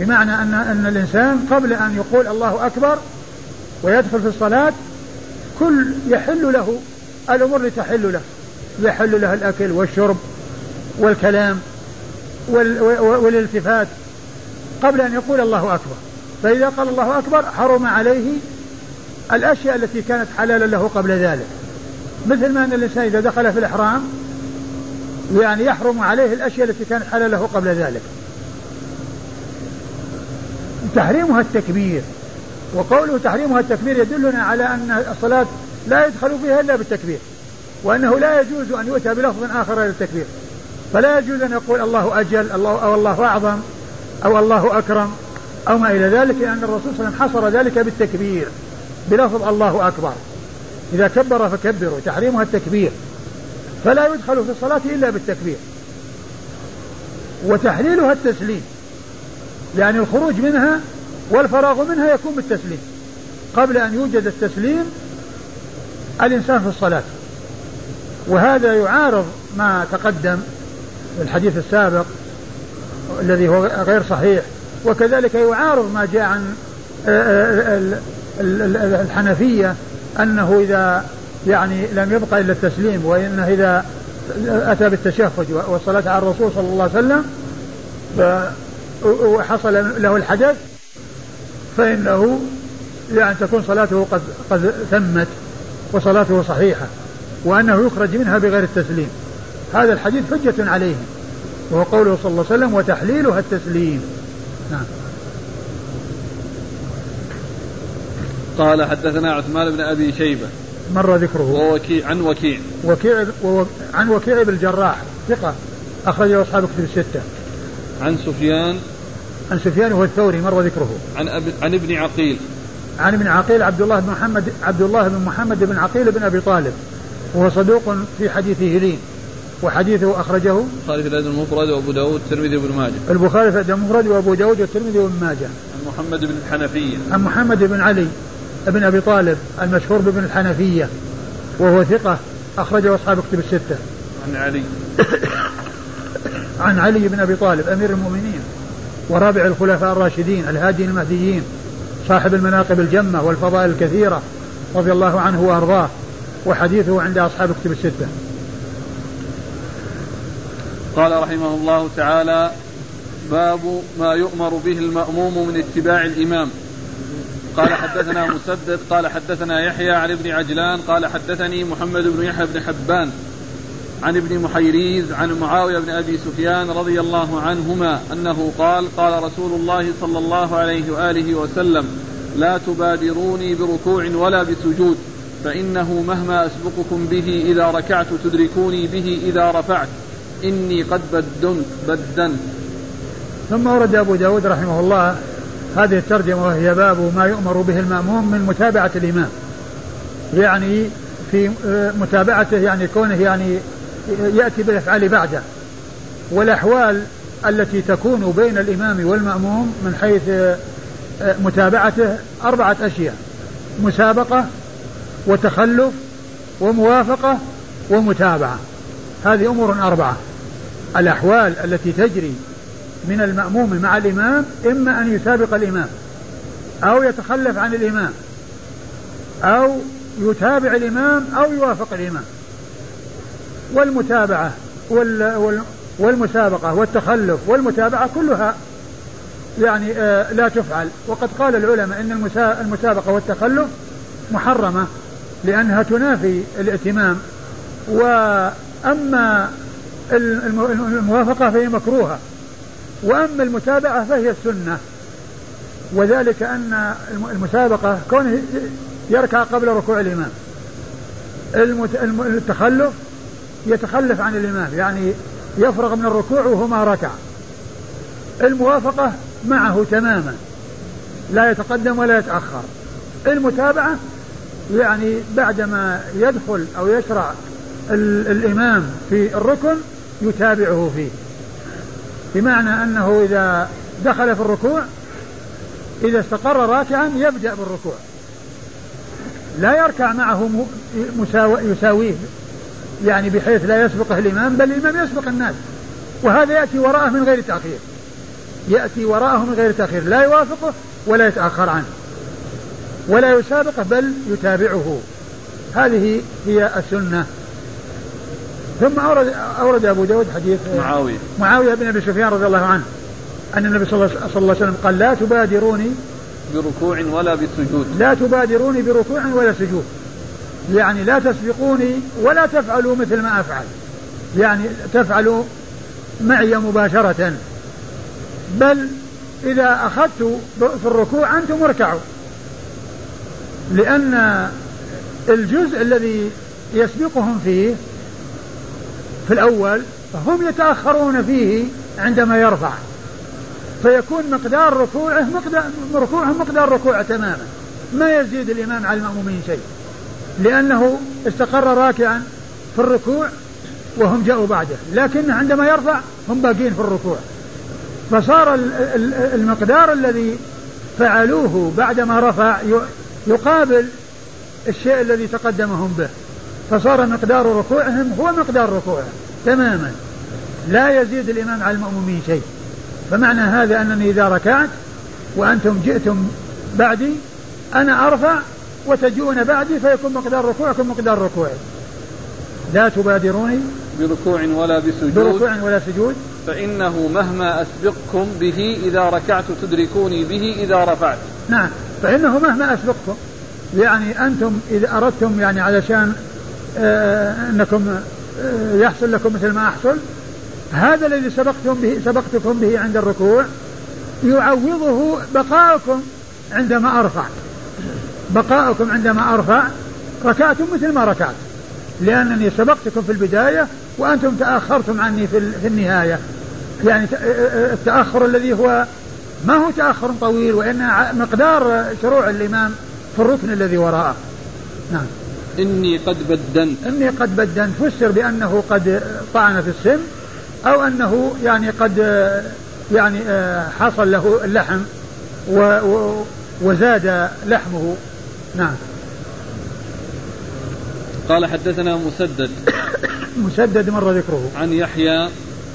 بمعنى أن أن الإنسان قبل أن يقول الله أكبر ويدخل في الصلاة كل يحل له الأمور اللي تحل له. يحل له الأكل والشرب والكلام والالتفات قبل أن يقول الله أكبر. فإذا قال الله أكبر حرم عليه الأشياء التي كانت حلالا له قبل ذلك. مثل ما أن الإنسان إذا دخل في الإحرام يعني يحرم عليه الأشياء التي كانت حلالا له قبل ذلك. تحريمها التكبير. وقوله تحريمها التكبير يدلنا على أن الصلاة لا يدخل فيها إلا بالتكبير وأنه لا يجوز أن يؤتى بلفظ آخر غير التكبير. فلا يجوز أن يقول الله أجل الله أو الله أعظم أو الله أكرم أو ما إلى ذلك لأن الرسول صلى الله عليه وسلم حصر ذلك بالتكبير بلفظ الله أكبر. إذا كبر فكبروا تحريمها التكبير. فلا يدخل في الصلاة إلا بالتكبير. وتحليلها التسليم. يعني الخروج منها والفراغ منها يكون بالتسليم. قبل أن يوجد التسليم الإنسان في الصلاة. وهذا يعارض ما تقدم الحديث السابق الذي هو غير صحيح. وكذلك يعارض ما جاء عن آه، آه، الحنفية أنه إذا يعني لم يبقى إلا التسليم وإنه إذا أتى بالتشهد والصلاة على الرسول صلى الله عليه وسلم وحصل له الحدث فإنه يعني تكون صلاته قد قد تمت وصلاته صحيحة وأنه يخرج منها بغير التسليم. هذا الحديث حجة عليه وهو قوله صلى الله عليه وسلم وتحليلها التسليم نعم. قال حدثنا عثمان بن أبي شيبة مر ذكره. ووكيع عن وكيع. وكيع عن وكيع بن الجراح ثقة أخرجه أصحاب كتب الستة. عن سفيان. عن سفيان هو الثوري مر ذكره. عن أب... عن ابن عقيل. عن ابن عقيل عبد الله بن محمد عبد الله بن محمد بن عقيل بن أبي طالب. وهو صدوق في حديثه لين وحديثه أخرجه البخاري في الأدب المفرد وأبو داود والترمذي وابن ماجه. البخاري في الأدب المفرد وأبو داود والترمذي وابن ماجه. عن محمد بن الحنفية. عن محمد بن علي بن أبي طالب المشهور بابن الحنفية وهو ثقة أخرجه أصحاب كتب الستة. عن علي. عن علي بن أبي طالب أمير المؤمنين ورابع الخلفاء الراشدين الهادي المهديين صاحب المناقب الجمة والفضائل الكثيرة رضي الله عنه وأرضاه وحديثه عند أصحاب كتب الستة. قال رحمه الله تعالى باب ما يؤمر به المأموم من اتباع الإمام. قال حدثنا مسدد قال حدثنا يحيى عن ابن عجلان قال حدثني محمد بن يحيى بن حبان عن ابن محيريز عن معاوية بن أبي سفيان رضي الله عنهما أنه قال قال رسول الله صلى الله عليه وآله وسلم لا تبادروني بركوع ولا بسجود فإنه مهما أسبقكم به إذا ركعت تدركوني به إذا رفعت إني قد بدنت بدنت ثم ورد أبو داود رحمه الله هذه الترجمة وهي باب ما يؤمر به المأموم من متابعة الإمام يعني في متابعته يعني كونه يعني يأتي بالأفعال بعده. والأحوال التي تكون بين الإمام والمأموم من حيث آه، متابعته أربعة أشياء مسابقة وتخلف وموافقة ومتابعة. هذه أمور أربعة. الأحوال التي تجري من المأموم مع الإمام إما أن يسابق الإمام أو يتخلف عن الإمام أو يتابع الإمام أو يوافق الإمام. والمتابعة والمسابقة والتخلف والمتابعة كلها يعني آه، لا تفعل. وقد قال العلماء إن المسابقة والتخلف محرمة لأنها تنافي الائتمام وأما الموافقة فهي مكروهة. وأما المتابعة فهي السنة. وذلك أن المسابقة كونه يركع قبل ركوع الإمام. التخلف يتخلف عن الإمام يعني يفرغ من الركوع وهو ما ركع. الموافقة معه تماما لا يتقدم ولا يتأخر. المتابعة يعني بعدما يدخل أو يشرع الإمام في الركن يتابعه فيه. بمعنى أنه إذا دخل في الركوع إذا استقر راكعا يبدأ بالركوع. لا يركع معه يساويه. يعني بحيث لا يسبقه الإمام بل الإمام يسبق الناس. وهذا يأتي وراءه من غير تأخير. يأتي وراءه من غير تأخير. لا يوافقه ولا يتأخر عنه. ولا يسابقه بل يتابعه. هذه هي السنة. ثم أورد, أورد أبو داود حديث معاوية. معاوية بن أبي سفيان رضي الله عنه. أن النبي صلى الله عليه وسلم قال لا تبادروني بركوع ولا بسجود. لا تبادروني بركوع ولا سجود. يعني لا تسبقوني ولا تفعلوا مثل ما أفعل. يعني تفعلوا معي مباشرة. بل إذا أخذت في الركوع أنتم اركعوا. لأن الجزء الذي يسبقهم فيه في الأول هم يتأخرون فيه عندما يرفع. فيكون مقدار ركوعه مقدار ركوعهم مقدار ركوعه تماما. ما يزيد الإمام على المأمومين شيء. لأنه استقر راكعا في الركوع وهم جاءوا بعده. لكن عندما يرفع هم باقين في الركوع. فصار المقدار الذي فعلوه بعدما رفع يقابل الشيء الذي تقدمهم به. فصار مقدار ركوعهم هو مقدار ركوعه تماما. لا يزيد الإمام على المأمومين شيء. فمعنى هذا أنني إذا ركعت وأنتم جئتم بعدي أنا أرفع وتجون بعدي فيكون مقدار ركوعكم مقدار ركوعي لا تبادروني بركوع ولا بسجود. بركوع ولا سجود. فإنه مهما أسبقكم به إذا ركعت تدركوني به إذا رفعت. نعم فإنه مهما أسبقكم يعني أنتم إذا أردتم يعني علشان آه أنكم آه يحصل لكم مثل ما أحصل هذا الذي سبقتم به سبقتكم به عند الركوع يعوضه بقاؤكم عندما أرفع بقاؤكم عندما أرفع ركعتم مثل ما ركعت. لأنني سبقتكم في البداية وأنتم تأخرتم عني في النهاية. يعني التأخر الذي هو ما هو تأخر طويل وإن مقدار شروع الإمام في الركن الذي وراءه. نعم. إني قد بدنت. إني قد بدنت. فسر بأنه قد طعن في السن أو أنه يعني قد يعني حصل له اللحم وزاد لحمه. نعم قال حدثنا مسدد مسدد مر ذكره عن يحيى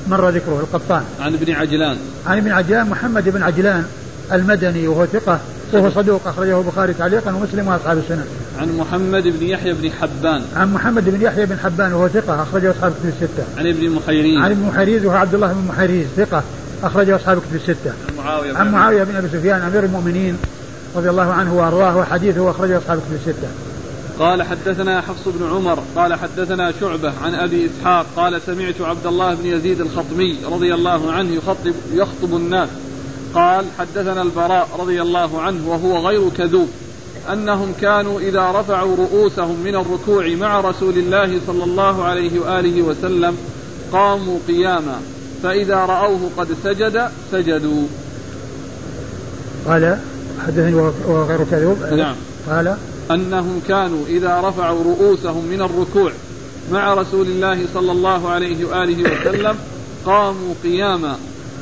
مر ذكره القطان عن ابن عجلان عن ابن عجلان محمد بن عجلان المدني وهو ثقة وهو صدوق أخرجه البخاري تعليقا ومسلم وأصحاب السنة. عن محمد بن يحيى بن حبان. عن محمد بن يحيى بن حبان وهو ثقة أخرجه أصحاب الكتب الستة. عن ابن المحيريز. عن ابن المحيريز وهو عبد الله بن المحيريز ثقة أخرجه أصحاب الكتب الستة. عن معاوية عن معاوية بن أبي سفيان أمير المؤمنين رضي الله عنه وأرضاه وحديثه أخرجه أصحاب الكتب الستة. قال حدثنا حفص بن عمر قال حدثنا شعبة عن أبي إسحاق قال سمعت عبد الله بن يزيد الخطمي رضي الله عنه يخطب, يخطب الناس قال حدثنا البراء رضي الله عنه وهو غير كذوب أنهم كانوا إذا رفعوا رؤوسهم من الركوع مع رسول الله صلى الله عليه وآله وسلم قاموا قياما فإذا رأوه قد سجد سجدوا قال حدثني وهو غير كذوب نعم. قال أنهم كانوا إذا رفعوا رؤوسهم من الركوع مع رسول الله صلى الله عليه وآله وسلم قاموا قياما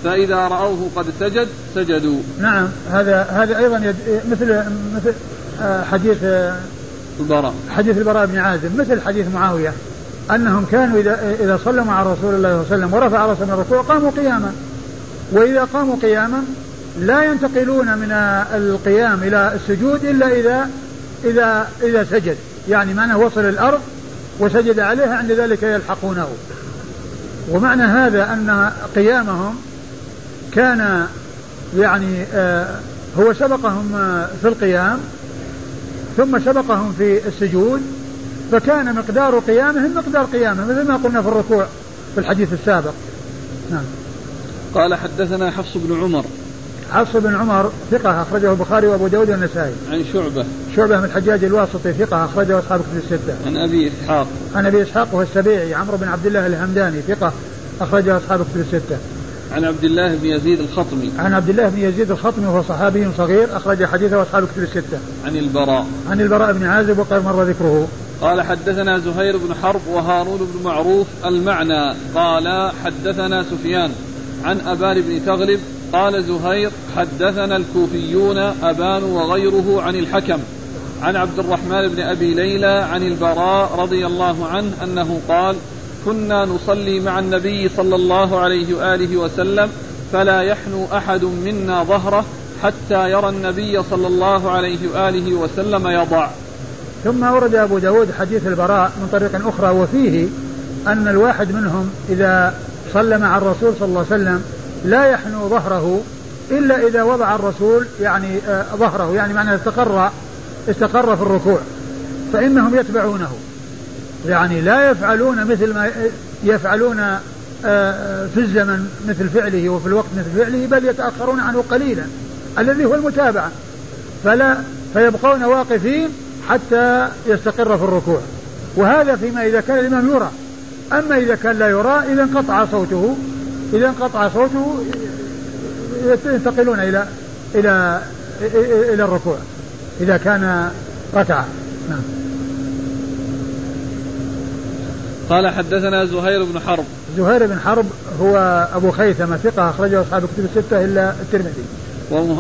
فإذا رأوه قد سجد سجدوا. نعم. هذا هذا أيضا يد مثل مثل حديث البراء. حديث البراء بن عازب مثل حديث معاوية. أنهم كانوا إذا إذا صلوا مع رسول الله صلى الله عليه وسلم ورفع رأسهم من الركوع قاموا قياما. وإذا قاموا قياما لا ينتقلون من القيام إلى السجود إلا إذا إذا إذا سجد. يعني معناه وصل الأرض وسجد عليها عند ذلك يلحقونه. ومعنى هذا أن قيامهم كان يعني آه هو سبقهم في القيام ثم سبقهم في السجود فكان مقدار قيامهم مقدار قيامهم مثل ما قلنا في الركوع في الحديث السابق. نعم. قال حدثنا حفص بن عمر حفص بن عمر ثقة أخرجه البخاري وأبو داود والنسائي. عن شعبة. شعبة من الحجاج الواسطي ثقة أخرجه أصحاب كتب الستة. عن أبي إسحاق. عن أبي إسحاق وهو السبيعي عمرو بن عبد الله الهمداني ثقة أخرجه أصحاب كتب الستة. عن عبد الله بن يزيد الخطمي. عن عبد الله بن يزيد الخطمي وهو صحابي صغير أخرج حديثه أصحاب كتب الستة. عن البراء. عن البراء بن عازب وقد مر ذكره. قال حدثنا زهير بن حرب وهارون بن معروف المعنى قال حدثنا سفيان عن أبان بن تغلب قال زهير حدثنا الكوفيون أبان وغيره عن الحكم عن عبد الرحمن بن أبي ليلى عن البراء رضي الله عنه أنه قال كنا نصلي مع النبي صلى الله عليه وآله وسلم فلا يحنو أحد منا ظهره حتى يرى النبي صلى الله عليه وآله وسلم يضع. ثم ورد أبو داود حديث البراء من طريق أخرى وفيه أن الواحد منهم إذا صلى مع الرسول صلى الله عليه وسلم لا يحنو ظهره إلا إذا وضع الرسول يعني آه ظهره يعني معنى استقر استقر في الركوع فإنهم يتبعونه. يعني لا يفعلون مثل ما يفعلون آه في الزمن مثل فعله وفي الوقت مثل فعله بل يتأخرون عنه قليلا الذي هو المتابعة. فلا فيبقون واقفين حتى يستقر في الركوع. وهذا فيما إذا كان الإمام يرى. أما إذا كان لا يرى إذا انقطع صوته. إذا انقطع صوته ينتقلون إلى إلى إلى الركوع إذا كان ركعة نعم. قال حدثنا زهير بن حرب. زهير بن حرب هو أبو خيثمة ثقة أخرجه أصحاب الكتب الستة إلا الترمذي.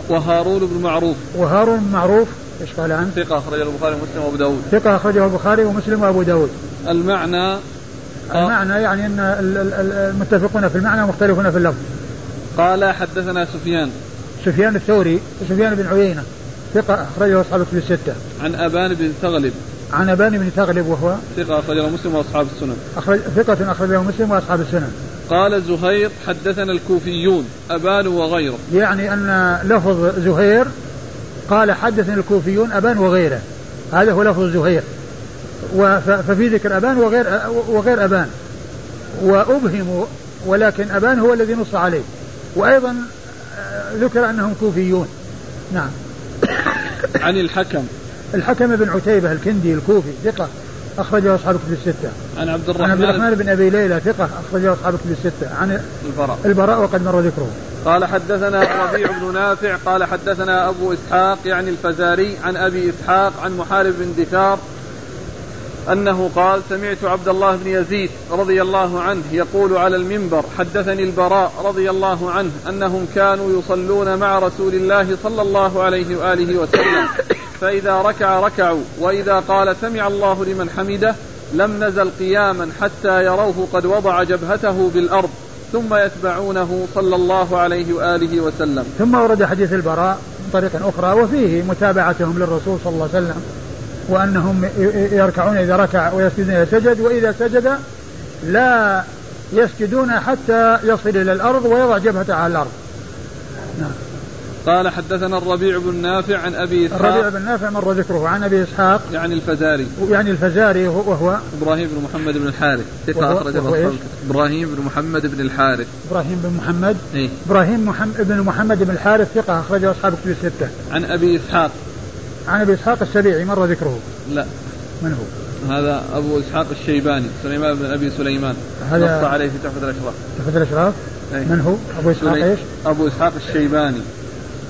وهارون بن معروف. وهارون بن معروف إيش قال عنه؟ ثقة أخرجه البخاري ومسلم وأبو داود. ثقة أخرجه البخاري ومسلم وأبو داود. المعنى المعنى يعني أن المتفقون في المعنى مختلفون في اللفظ. قال حدثنا سفيان. سفيان الثوري سفيان بن عيينة ثقة أخرجه أصحاب الكتب الستة. عن أبان بن تغلب عن أبان بن تغلب وهو؟ ثقة أخرجه مسلم وأصحاب السنن. أخرج ثقة أخرجه مسلم وأصحاب السنن. قال زهير حدثنا الكوفيون أبان وغيره. يعني أن لفظ زهير قال حدثنا الكوفيون أبان وغيره. هذا هو لفظ زهير. ففي ذكر أبان وغير وغير أبان وأبهموا ولكن أبان هو الذي نص عليه وأيضا ذكر أنهم كوفيون نعم عن الحكم الحكم بن عتيبة الكندي الكوفي ثقة أخرجه أصحاب الكتب الستة. عن عبد الرحمن عن عبد الرحمن بن أبي ليلى ثقة أخرجه أصحاب الكتب الستة. عن البراء البراء وقد مر ذكره. قال حدثنا ربيع بن نافع قال حدثنا أبو إسحاق يعني الفزاري عن أبي إسحاق عن محارب بن دثار أنه قال سمعت عبد الله بن يزيد رضي الله عنه يقول على المنبر حدثني البراء رضي الله عنه أنهم كانوا يصلون مع رسول الله صلى الله عليه وآله وسلم. فإذا ركع ركعوا وإذا قال سمع الله لمن حمده لم نزل قياما حتى يروه قد وضع جبهته بالأرض ثم يتبعونه صلى الله عليه وآله وسلم. ثم ورد حديث البراء من أخرى وفيه متابعتهم للرسول صلى الله عليه وسلم. وأنهم يركعون إذا ركع ويسجدون إذا سجد وإذا سجد لا يسجدون حتى يصل إلى الأرض ويضع جبهته على الأرض. نعم. قال حدثنا الربيع بن نافع عن أبي إسحاق. الربيع بن نافع مر ذكره عن أبي إسحاق. يعني الفزاري. يعني الفزاري وهو إبراهيم بن محمد بن الحارث. ثقة أخرج إبراهيم بن محمد بن الحارث. إبراهيم بن محمد. إيه؟ إبراهيم محمد بن محمد بن الحارث ثقة أخرجه أصحاب كتب الستة. عن أبي إسحاق. عن أبي إسحاق السبيعي مر ذكره. لا. من هو؟ هذا أبو إسحاق الشيباني سليمان بن أبي سليمان. هذا نص عليه في تحفة الأشراف. تحفة الأشراف؟ أي. من هو؟ أبو إسحاق سلي... إيش؟ أبو إسحاق الشيباني.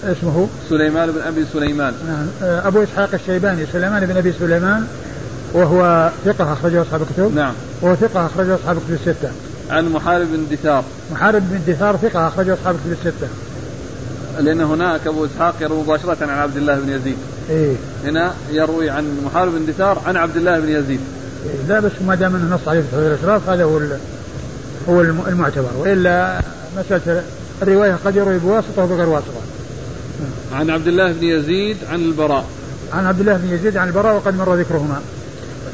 اسمه سليمان بن أبي سليمان. نعم. أبو إسحاق الشيباني سليمان بن أبي سليمان وهو ثقة أخرجه أصحاب الكتب. نعم. وهو ثقة أخرجه أصحاب الكتب الستة. عن محارب بن دثار. محارب بن دثار ثقة أخرجه أصحاب الكتب الستة. لأن هناك أبو إسحاق يروي مباشرة عن عبد الله بن يزيد. إيه هنا يروي عن محارب بن دثار عن عبد الله بن يزيد إيه لا بس ما دام إنه نص عليه في الاشراف هذا هو هو المعتبر والا مسألة الرواية قد يروي بواسطة وبغير واسطة. عن عبد الله بن يزيد عن البراء. عن عبد الله بن يزيد عن البراء وقد مر ذكرهما.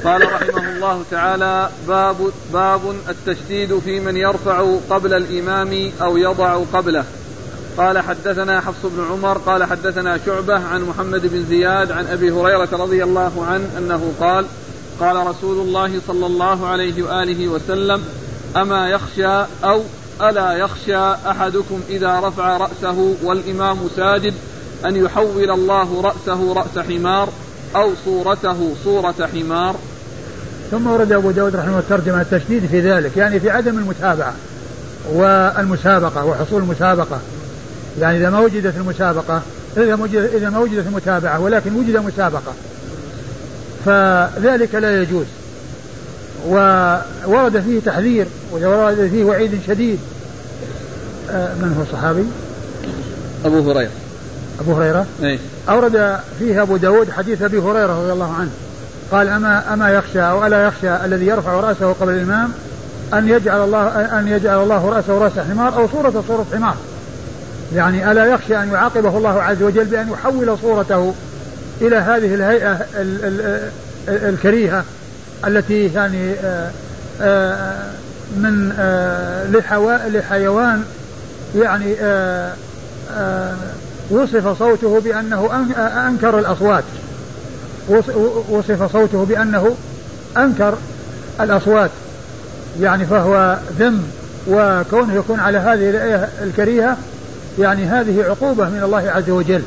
قال رحمه الله تعالى باب باب التشديد في من يرفع قبل الإمام أو يضع قبله. قال حدثنا حفص بن عمر قال حدثنا شعبة عن محمد بن زياد عن أبي هريرة رضي الله عنه أنه قال قال رسول الله صلى الله عليه وآله وسلم أما يخشى أو ألا يخشى أحدكم إذا رفع رأسه والإمام ساجد أن يحول الله رأسه رأس حمار أو صورته صورة حمار. ثم ورد أبو داود رحمه الله ترجمه التشديد في ذلك يعني في عدم المتابعة والمسابقة وحصول المسابقة. يعني إذا ما وجدت المسابقة إذا ما وجدت إذا ما وجدت المتابعة ولكن وجد مسابقة. فذلك لا يجوز. وورد فيه تحذير وورد فيه وعيد شديد. من هو الصحابي؟ أبو هريرة. أبو هريرة؟ أي أورد فيه أبو داود حديث أبي هريرة رضي الله عنه. قال أما أما يخشى أو ألا يخشى الذي يرفع رأسه قبل الإمام أن يجعل الله أن يجعل الله رأسه رأس حمار أو صورة صورة حمار. يعني ألا يخشى أن يعاقبه الله عز وجل بأن يحول صورته إلى هذه الهيئة الكريهة التي يعني آه، آه، من آه، لحيوان يعني وصف صوته بأنه أنكر الأصوات. وصف صوته بأنه أنكر الأصوات. يعني فهو ذم وكونه يكون على هذه الآية الكريهة يعني هذه عقوبة من الله عز وجل.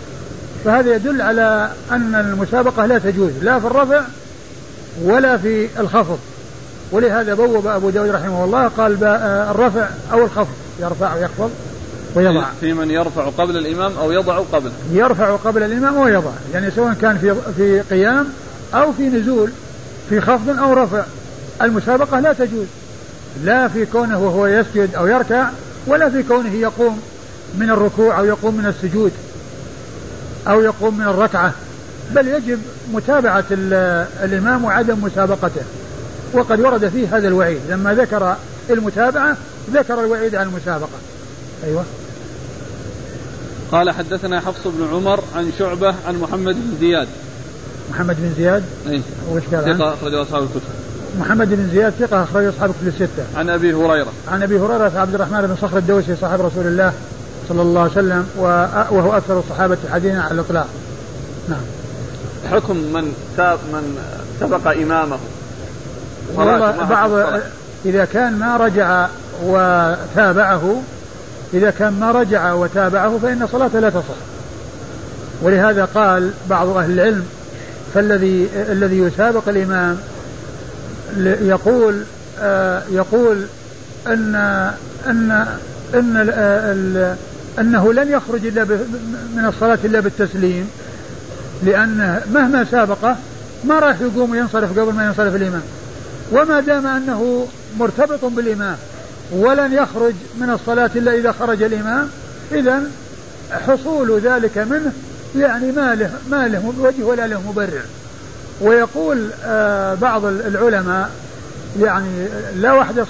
فهذا يدل على أن المسابقة لا تجوز لا في الرفع ولا في الخفض. ولهذا بوب أبو داود رحمه الله قال الرفع أو الخفض يرفع ويخفض ويضع. في من يرفع قبل الإمام أو يضع قبله يرفع قبل الإمام ويضع يعني سواء كان في في قيام أو في نزول في خفض أو رفع. المسابقة لا تجوز لا في كونه وهو يسجد أو يركع ولا في كونه يقوم. من الركوع أو يقوم من السجود أو يقوم من الركعة بل يجب متابعة الإمام وعدم مسابقته. وقد ورد فيه هذا الوعيد لما ذكر المتابعة ذكر الوعيد عن المسابقة. أيوة. قال حدثنا حفص بن عمر عن شعبة عن محمد بن زياد. محمد بن زياد؟ أي. وش قال ثقة أخرج أصحاب الكتب. محمد بن زياد ثقة أخرج أصحاب الكتب الستة. عن أبي هريرة. عن أبي هريرة عبد الرحمن بن صخر الدوسي صاحب رسول الله. صلى الله عليه وسلم وهو أكثر الصحابة حديثا على الإطلاق. نعم. حكم من ساب من سبق إمامه. والله بعض إذا كان ما رجع وتابعه إذا كان ما رجع وتابعه فإن صلاته لا تصح. ولهذا قال بعض أهل العلم فالذي الذي يسابق الإمام يقول آه يقول أن أن أن أنه لن يخرج إلا من الصلاة إلا بالتسليم لأنه مهما سابقه ما راح يقوم وينصرف قبل ما ينصرف الإمام. وما دام أنه مرتبط بالإمام ولن يخرج من الصلاة إلا إذا خرج الإمام إذا حصول ذلك منه يعني ما له ما له وجه ولا له مبرر. ويقول آه بعض العلماء يعني لا وحدك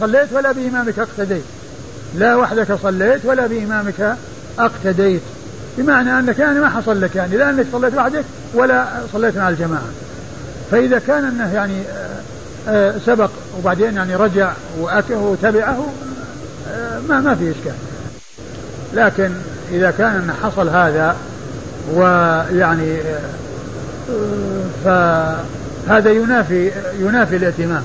صليت ولا بإمامك اقتديت. لا وحدك صليت ولا بإمامك أقتديت. بمعنى أنك يعني ما حصل لك يعني لا أنك صليت وحدك ولا صليت مع الجماعة. فإذا كان أنه يعني آه آه، سبق وبعدين يعني رجع وتبعه آه، ما ما في إشكال. لكن إذا كان ان حصل هذا ويعني فهذا ينافي ينافي الائتمام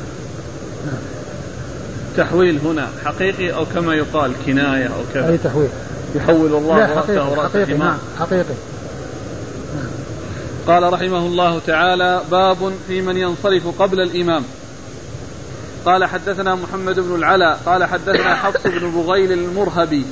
تحويل هنا حقيقي أو كما يقال كناية أو كذا؟ أي تحويل؟ يحول الله لا حقيقي حقيقي نعم حقيقي. قال رحمه الله تعالى باب في من ينصرف قبل الإمام. قال حدثنا محمد بن العلاء قال حدثنا حفص بن بغيل المرهبي.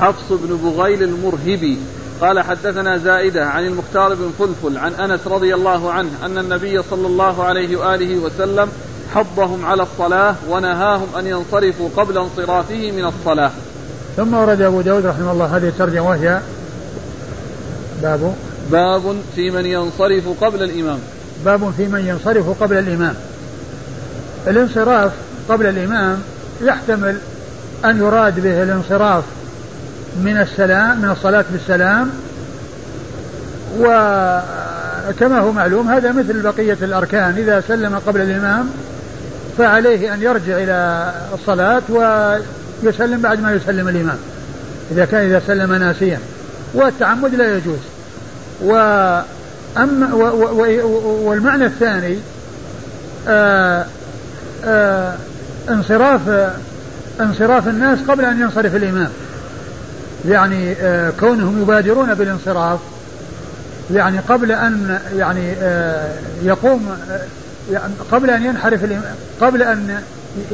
حفص بن بغيل المرهبي. قال حدثنا زائدة عن المختار بن فلفل عن أنس رضي الله عنه أن النبي صلى الله عليه وآله وسلم حضهم على الصلاة ونهاهم أن ينصرفوا قبل انصرافه من الصلاة. ثم ورد أبو داود رحمه الله هذه الترجمة وهي باب باب في من ينصرف قبل الإمام. باب في من ينصرف قبل الإمام. الانصراف قبل الإمام يحتمل أن يراد به الانصراف من السلام من الصلاة بالسلام. وكما هو معلوم هذا مثل بقية الأركان. إذا سلم قبل الإمام فعليه أن يرجع إلى الصلاة ويسلم بعد ما يسلم الإمام. إذا كان إذا سلم ناسيا. والتعمد لا يجوز. وأما والمعنى الثاني آه آه انصراف آه انصراف الناس قبل أن ينصرف الإمام. يعني آه كونهم يبادرون بالانصراف يعني قبل أن يعني يقوم يعني قبل أن ينحرف قبل أن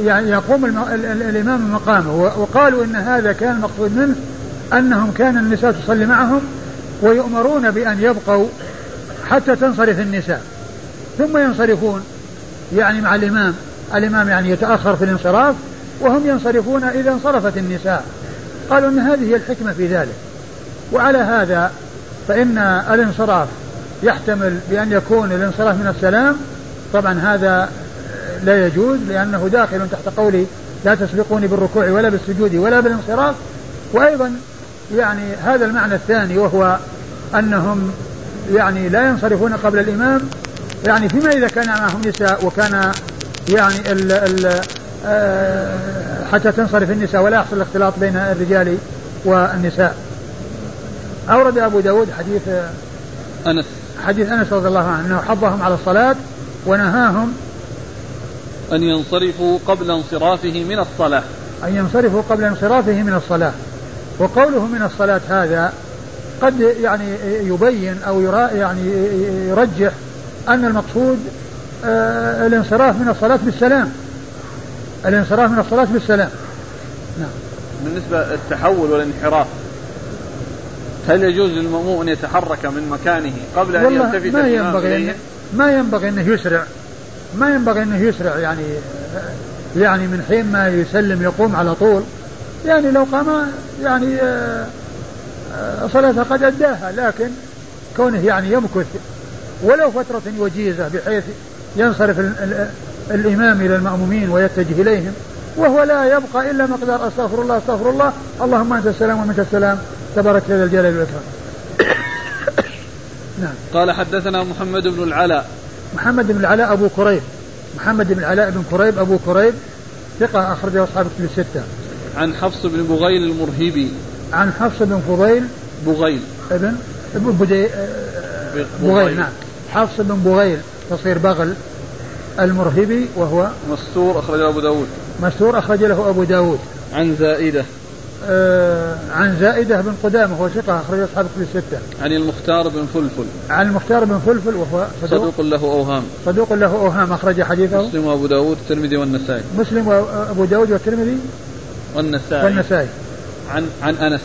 يعني يقوم الإمام مقامه وقالوا إن هذا كان المقصود منه أنهم كان النساء تصلي معهم ويؤمرون بأن يبقوا حتى تنصرف النساء. ثم ينصرفون يعني مع الإمام الإمام يعني يتأخر في الانصراف وهم ينصرفون إذا انصرفت النساء. قالوا أن هذه هي الحكمة في ذلك. وعلى هذا فإن الانصراف يحتمل بأن يكون الانصراف من السلام طبعا هذا لا يجوز لأنه داخل تحت قولي لا تسبقوني بالركوع ولا بالسجود ولا بالانصراف. وأيضا يعني هذا المعنى الثاني وهو أنهم يعني لا ينصرفون قبل الإمام. يعني فيما إذا كان معهم نساء وكان يعني ال ال آه، حتى تنصرف النساء ولا يحصل الاختلاط بين الرجال والنساء. أورد أبو داود حديث أنس. حديث أنس رضي الله عنه أنه حضهم على الصلاة ونهاهم أن ينصرفوا قبل انصرافه من الصلاة. أن ينصرفوا قبل انصرافه من الصلاة. وقوله من الصلاة هذا قد يعني يبين أو يعني يرجح أن المقصود آه، الانصراف من الصلاة بالسلام. الانصراف من الصلاة بالسلام. نعم. بالنسبة للتحول والانحراف هل يجوز للمأموم أن يتحرك من مكانه قبل أن يلتفت ما ينبغي ما ينبغي أنه يسرع ما ينبغي أنه يسرع يعني يعني من حين ما يسلم يقوم على طول. يعني لو قام يعني آه، آه، صلاته قد أداها لكن كونه يعني يمكث ولو فترة وجيزة بحيث ينصرف الإمام إلى المأمومين ويتجه إليهم وهو لا يبقى إلا مقدار أستغفر الله أستغفر الله. اللهم أنت السلام ومنك السلام. تبارك ذا الجلال والإكرام. نعم. قال حدثنا محمد بن العلاء. محمد بن العلاء أبو كريب محمد بن العلاء بن كريب أبو كريب ثقة أخرجه أصحاب كتب الستة. عن حفص بن بغيل المرهبي عن حفص بن فضيل بغيل. ابن ابن بدي بغيل. نعم. حفص بن بغيل تصير بغل المرهبي وهو مستور أخرج أبو داود. مستور أخرج له أبو داود. عن زائدة. عن زائدة بن قدامة وهو ثقة أخرج أصحاب الكتب الستة. عن المختار بن فلفل. عن المختار بن فلفل وهو صدوق, صدوق له أوهام. صدوق له أوهام أخرج حديثه. مسلم وأبو داود والترمذي والنسائي. مسلم وأبو داود والترمذي والنسائي. والنسائي. عن عن أنس.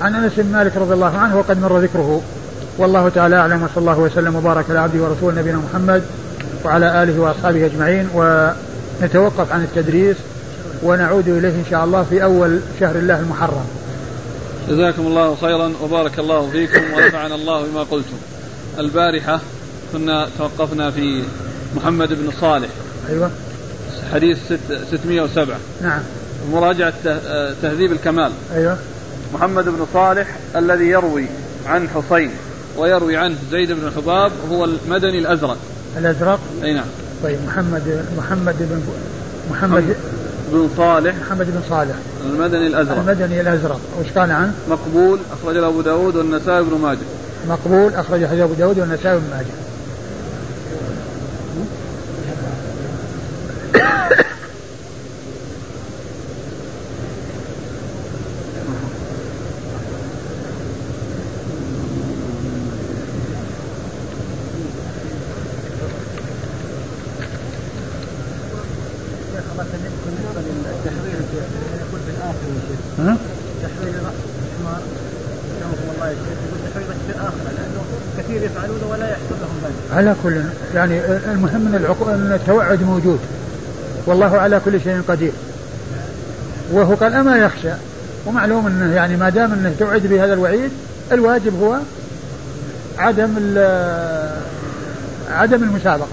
عن أنس بن مالك رضي الله عنه وقد مر ذكره. والله تعالى أعلم وصلى الله وسلم وبارك على عبده ورسوله نبينا محمد وعلى آله وأصحابه أجمعين ونتوقف عن التدريس ونعود إليه إن شاء الله في أول شهر الله المحرم. جزاكم الله خيرا وبارك الله فيكم ونفعنا الله بما قلتم. البارحة كنا توقفنا في محمد بن صالح. أيوة. حديث ست 607 نعم. مراجعة تهذيب الكمال. أيوة. محمد بن صالح الذي يروي عن حسين ويروي عنه زيد بن حباب هو المدني الأزرق. الأزرق؟ أي نعم. طيب محمد محمد بن محمد. بن صالح. محمد بن صالح. المدني الأزرق. المدني الأزرق. وش قال عنه؟ مقبول أخرج له أبو داود والنسائي بن ماجه. مقبول أخرج له أبو داود والنسائي بن ماجه. على كل يعني المهم إن العقو... إن التوعد موجود. والله على كل شيء قدير. وهو قال أما يخشى؟ ومعلوم إنه يعني ما دام إنه توعد بهذا الوعيد الواجب هو عدم عدم المسابقة.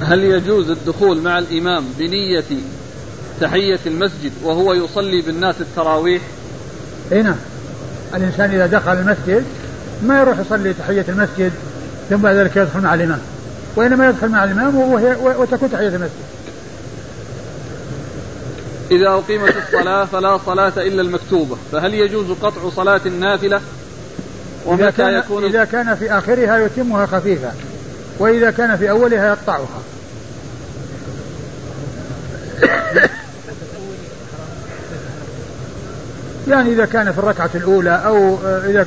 هل يجوز الدخول مع الإمام بنية تحيه المسجد وهو يصلي بالناس التراويح؟ إي نعم. الإنسان إذا دخل المسجد ما يروح يصلي تحية المسجد ثم بعد ذلك يدخل مع الإمام. وإنما يدخل مع الإمام وهي وتكون تحية المسجد. إذا أقيمت الصلاة فلا صلاة إلا المكتوبة فهل يجوز قطع صلاة النافلة؟ ومتى إذا كان يكون إذا كان في آخرها يتمها خفيفة وإذا كان في أولها يقطعها. يعني إذا كان في الركعة الأولى أو إذا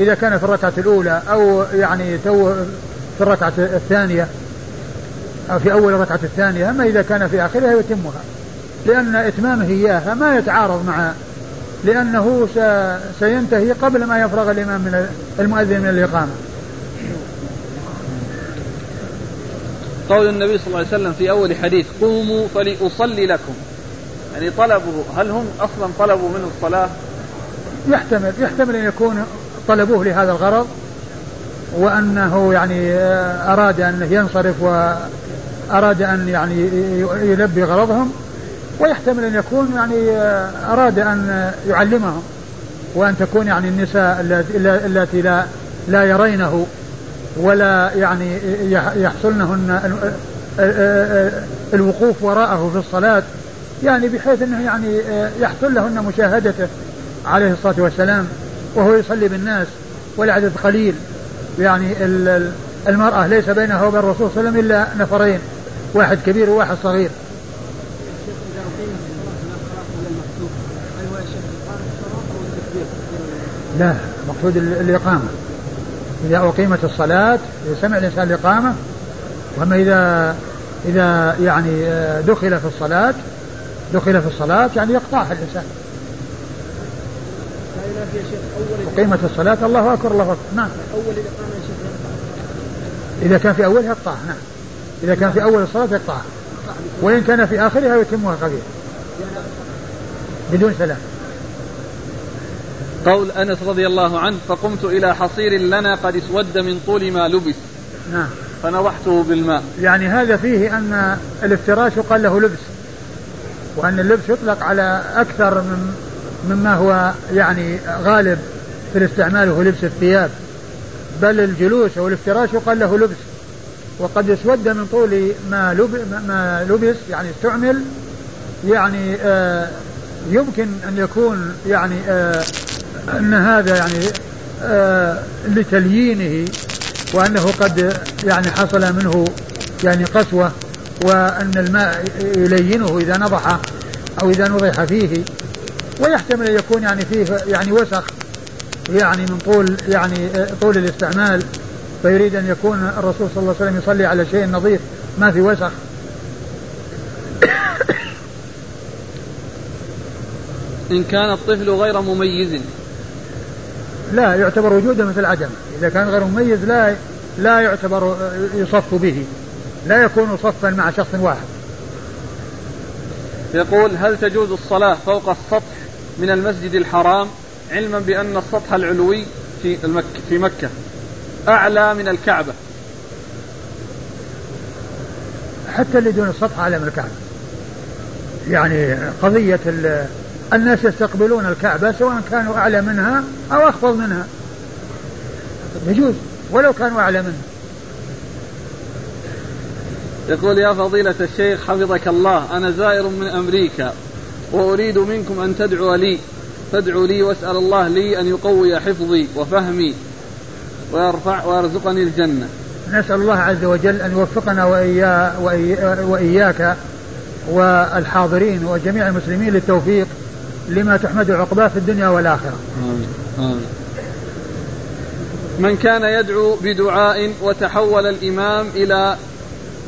إذا كان في الركعة الأولى أو يعني تو في الركعة الثانية أو في أول الركعة الثانية أما إذا كان في آخرها يتمها لأن إتمامه إياها ما يتعارض مع لأنه سينتهي قبل ما يفرغ الإمام من المؤذن من الإقامة. قول النبي صلى الله عليه وسلم في أول حديث قوموا فلأصلي لكم. يعني طلبوا هل هم أصلا طلبوا منه الصلاة؟ يحتمل يحتمل أن يكون طلبوه لهذا الغرض وأنه يعني أراد أن ينصرف وأراد أن يعني يلبي غرضهم ويحتمل أن يكون يعني أراد أن يعلمهم وأن تكون يعني النساء التي لا لا يرينه ولا يعني يحصلنهن الوقوف وراءه في الصلاة يعني بحيث إنه يعني يحصل لهن مشاهدته عليه الصلاة والسلام وهو يصلي بالناس والعدد قليل. يعني المرأة ليس بينها وبين الرسول صلى الله عليه وسلم إلا نفرين واحد كبير وواحد صغير. لا مقصود الإقامة. إذا أقيمت الصلاة إذا سمع الإنسان الإقامة وأما إذا إذا يعني دخل في الصلاة دخل في الصلاة يعني يقطعها الإنسان. أقيمت الصلاة الله أكبر الله أكبر. نعم. أول الإقامة إذا كان في أولها يقطعها نعم. إذا كان في أول الصلاة يقطعها. وإن كان في آخرها يتمها قليلا. بدون سلام. قول أنس رضي الله عنه فقمت إلى حصير لنا قد اسود من طول ما لبس. نعم. فنضحته بالماء. يعني هذا فيه أن الافتراش يقال له لبس. وأن اللبس يطلق على أكثر من مما هو يعني غالب في الاستعمال وهو لبس الثياب. بل الجلوس أو الافتراش يقال له لبس. وقد اسود من طول ما, ما لبس يعني استعمل يعني آه يمكن أن يكون يعني آه أن هذا يعني آه لتليينه وأنه قد يعني حصل منه يعني قسوة. وأن الماء يلينه إذا نضح أو إذا نضح فيه. ويحتمل أن يكون يعني فيه يعني وسخ يعني من طول يعني طول الاستعمال. فيريد أن يكون الرسول صلى الله عليه وسلم يصلي على شيء نظيف ما في وسخ. إن كان الطفل غير مميز. لا يعتبر وجوده مثل عدم إذا كان غير مميز لا لا يعتبر يصف به. لا يكون صفا مع شخص واحد. يقول هل تجوز الصلاة فوق السطح من المسجد الحرام علما بأن السطح العلوي في المك في مكة أعلى من الكعبة؟ حتى اللي دون السطح أعلى من الكعبة. يعني قضية الناس يستقبلون الكعبة سواء كانوا أعلى منها أو أخفض منها. يجوز ولو كانوا أعلى منها. يقول يا فضيلة الشيخ حفظك الله أنا زائر من أمريكا وأريد منكم أن تدعو لي تدعو لي واسأل الله لي أن يقوي حفظي وفهمي ويرفع ويرزقني الجنة نسأل الله عز وجل أن يوفقنا وإيا وإياك والحاضرين وجميع المسلمين للتوفيق لما تحمد عقباه في الدنيا والآخرة آمين. آمين. من كان يدعو بدعاء وتحول الإمام إلى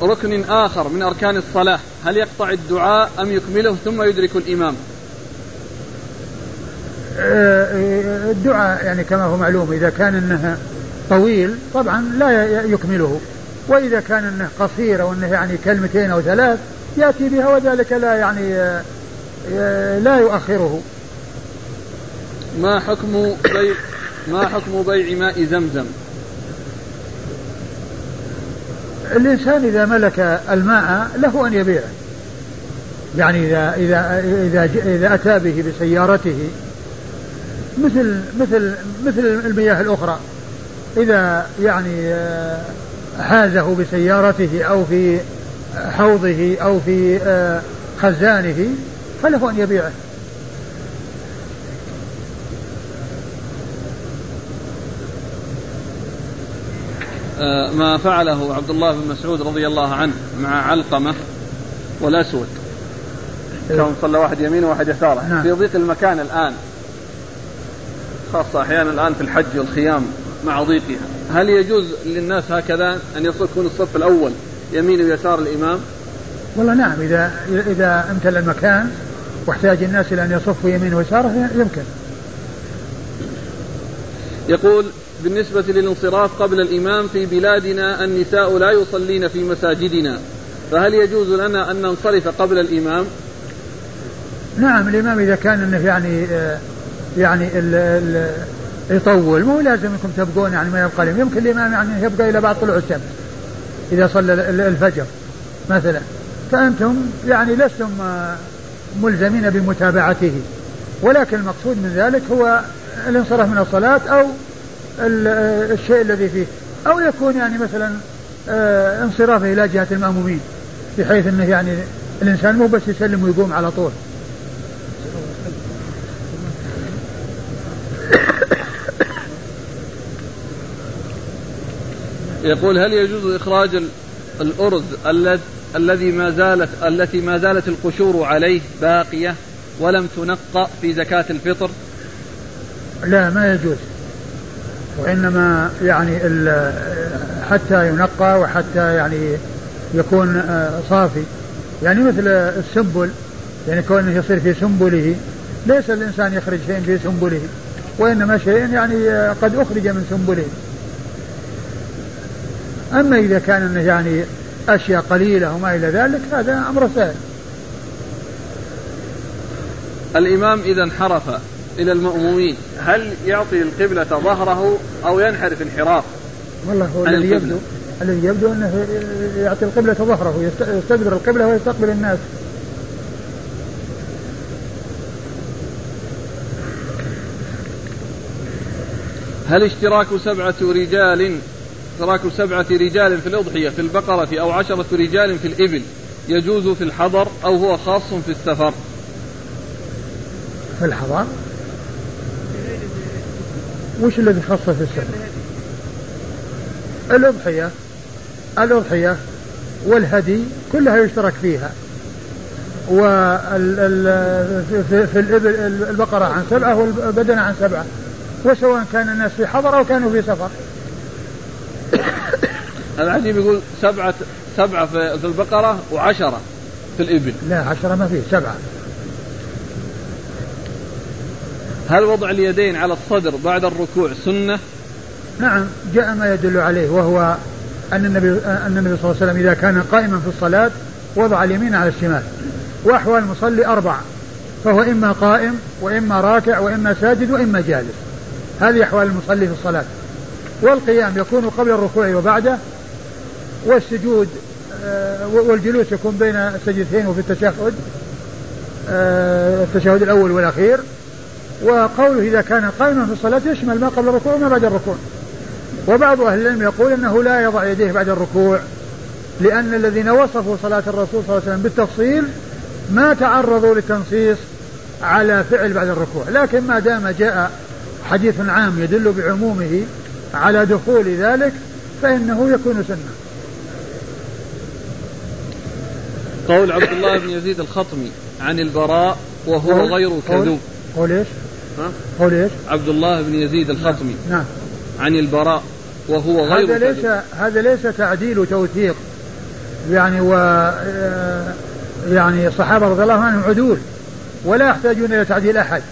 ركن آخر من أركان الصلاة. هل يقطع الدعاء أم يكمله ثم يدرك الإمام؟ آه، الدعاء يعني كما هو معلوم إذا كان أنه طويل طبعا لا يكمله. وإذا كان أنه قصير أو أنه يعني كلمتين أو ثلاث يأتي بها وذلك لا يعني آه، لا يؤخره. ما حكم بيع ما حكم بيع ماء زمزم؟ الإنسان إذا ملك الماء له أن يبيعه. يعني إذا إذا إذا إذا أتى به بسيارته مثل مثل مثل المياه الأخرى. إذا يعني آه، حازه بسيارته أو في حوضه أو في آه، خزانه فله أن يبيعه. ما فعله عبد الله بن مسعود رضي الله عنه مع علقمة والأسود. كان صلى واحد يمينه وواحد يساره. نعم. في ضيق المكان الآن خاصة أحيانا الآن في الحج والخيام مع ضيقها. هل يجوز للناس هكذا أن يكون الصف الأول يمين ويسار الإمام؟ والله نعم إذا إذا امتلأ المكان واحتاج الناس إلى أن يصفوا يمينه ويساره يمكن. يقول بالنسبة للانصراف قبل الإمام في بلادنا النساء لا يصلين في مساجدنا. فهل يجوز لنا أن ننصرف قبل الإمام؟ نعم الإمام إذا كان أنه يعني آه، يعني ال ال يطول مو لازم إنكم تبقون يعني ما يبقى لهم يمكن الإمام يعني يبقى إلى بعد طلوع الشمس إذا صلى الفجر مثلا. فأنتم يعني لستم آه، ملزمين بمتابعته. ولكن المقصود من ذلك هو الانصراف من الصلاة أو الشيء الذي فيه. أو يكون يعني مثلا آه، انصرافه إلى جهة المأمومين بحيث أنه يعني الإنسان مو بس يسلم ويقوم على طول. يقول هل يجوز إخراج الأرز الذي ما زالت التي ما زالت القشور عليه باقية ولم تنقى في زكاة الفطر؟ لا ما يجوز. وإنما يعني حتى ينقى وحتى يعني يكون آه، صافي. يعني مثل السنبل يعني كونه يصير في سنبله ليس الإنسان يخرج شيء في سنبله وإنما شيء يعني آه، قد أخرج من سنبله. أما إذا كان يعني أشياء قليلة وما إلى ذلك هذا أمر سهل. الإمام إذا انحرف. إلى المأمومين. هل يعطي القبلة ظهره أو ينحرف انحراف؟ والله هو الذي يبدو الذي يبدو أنه يعطي القبلة ظهره يستدبر القبلة ويستقبل الناس. هل اشتراك سبعة رجال اشتراك سبعة رجال في الأضحية في البقرة أو عشرة رجال في الإبل يجوز في الحضر أو هو خاص في السفر؟ في الحضر؟ وش الذي خص في السفر الأضحية الأضحية والهدي كلها يشترك فيها. وال في, في الإبل البقرة عن سبعة والبدنة عن سبعة. وسواء كان الناس في حضر أو كانوا في سفر. العجيب يقول سبعة سبعة في البقرة وعشرة في الإبل. لا عشرة ما فيه سبعة. هل وضع اليدين على الصدر بعد الركوع سنة؟ نعم جاء ما يدل عليه وهو أن النبي أن النبي صلى الله عليه وسلم إذا كان قائما في الصلاة وضع اليمين على الشمال وأحوال المصلي أربعة فهو إما قائم وإما راكع وإما ساجد وإما جالس هذه أحوال المصلي في الصلاة والقيام يكون قبل الركوع وبعده والسجود آه، والجلوس يكون بين السجدتين وفي التشهد آه، التشهد الأول والأخير وقوله إذا كان قائما في الصلاة يشمل ما قبل الركوع وما بعد الركوع. وبعض أهل العلم يقول أنه لا يضع يديه بعد الركوع لأن الذين وصفوا صلاة الرسول صلى الله عليه وسلم بالتفصيل ما تعرضوا للتنصيص على فعل بعد الركوع. لكن ما دام جاء حديث عام يدل بعمومه على دخول ذلك فإنه يكون سنة. قول عبد الله بن يزيد الخطمي عن البراء وهو غير كذوب. قول إيش؟ ها؟ قول إيش؟ عبد الله بن يزيد الخطمي. نعم, نعم. عن البراء وهو غير هذا ليس هذا ليس تعديل وتوثيق. يعني و يعني الصحابة رضي الله عنهم عدول ولا يحتاجون إلى تعديل أحد.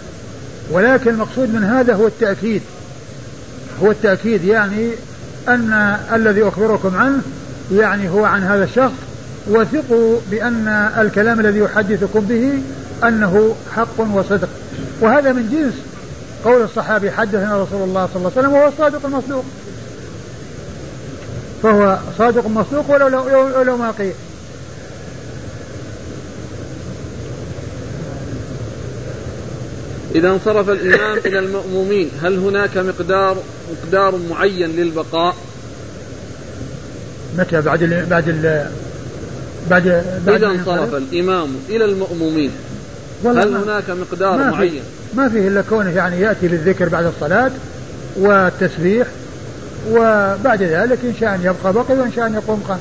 ولكن المقصود من هذا هو التأكيد. هو التأكيد يعني أن الذي أخبركم عنه يعني هو عن هذا الشخص وثقوا بأن الكلام الذي يحدثكم به أنه حق وصدق. وهذا من جنس قول الصحابي حدثنا رسول الله صلى الله عليه وسلم وهو الصادق المصدوق. فهو صادق مصدوق ولو لو, لو ما قيل. إذا انصرف الإمام إلى المأمومين هل هناك مقدار مقدار معين للبقاء؟ متى؟ بعد ال بعد ال بعد, بعد إذا انصرف الإمام إلى المأمومين. هل هناك مقدار ما معين؟ ما فيه إلا كونه يعني يأتي بالذكر بعد الصلاة والتسبيح وبعد ذلك إن شاء أن يبقى بقي وإن شاء أن يقوم قام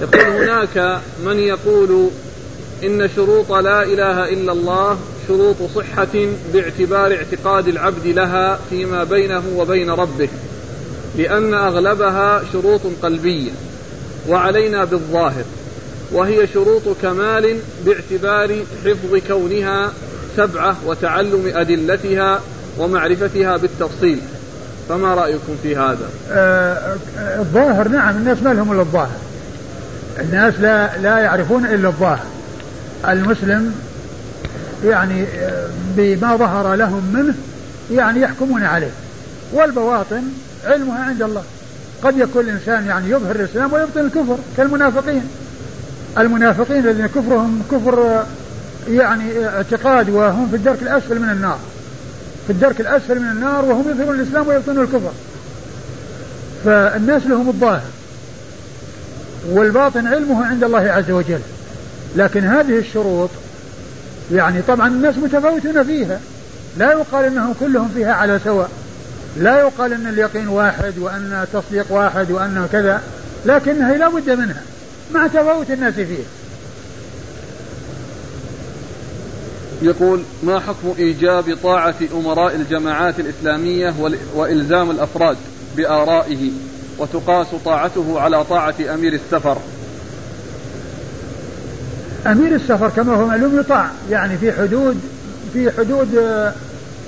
يقول هناك من يقول إن شروط لا إله إلا الله شروط صحة باعتبار اعتقاد العبد لها فيما بينه وبين ربه لأن أغلبها شروط قلبية وعلينا بالظاهر وهي شروط كمال باعتبار حفظ كونها سبعة وتعلم أدلتها ومعرفتها بالتفصيل. فما رأيكم في هذا؟ آه الظاهر نعم الناس ما لهم إلا الظاهر. الناس لا لا يعرفون إلا الظاهر. المسلم يعني آه، بما ظهر لهم منه يعني يحكمون عليه. والبواطن علمها عند الله. قد يكون الإنسان يعني يظهر الإسلام ويبطن الكفر كالمنافقين. المنافقين الذين كفرهم كفر يعني اعتقاد وهم في الدرك الأسفل من النار. في الدرك الأسفل من النار وهم يظهرون الإسلام ويبطنون الكفر. فالناس لهم الظاهر. والباطن علمه عند الله عز وجل. لكن هذه الشروط يعني طبعا الناس متفاوتون فيها. لا يقال إنهم كلهم فيها على سواء. لا يقال أن اليقين واحد وأن التصديق واحد وأن كذا لكنها لا بد منها مع تفاوت الناس فيها. يقول ما حكم إيجاب طاعة أمراء الجماعات الإسلامية وإلزام الأفراد بآرائه وتقاس طاعته على طاعة أمير السفر؟ أمير السفر كما هو معلوم يطاع يعني في حدود في حدود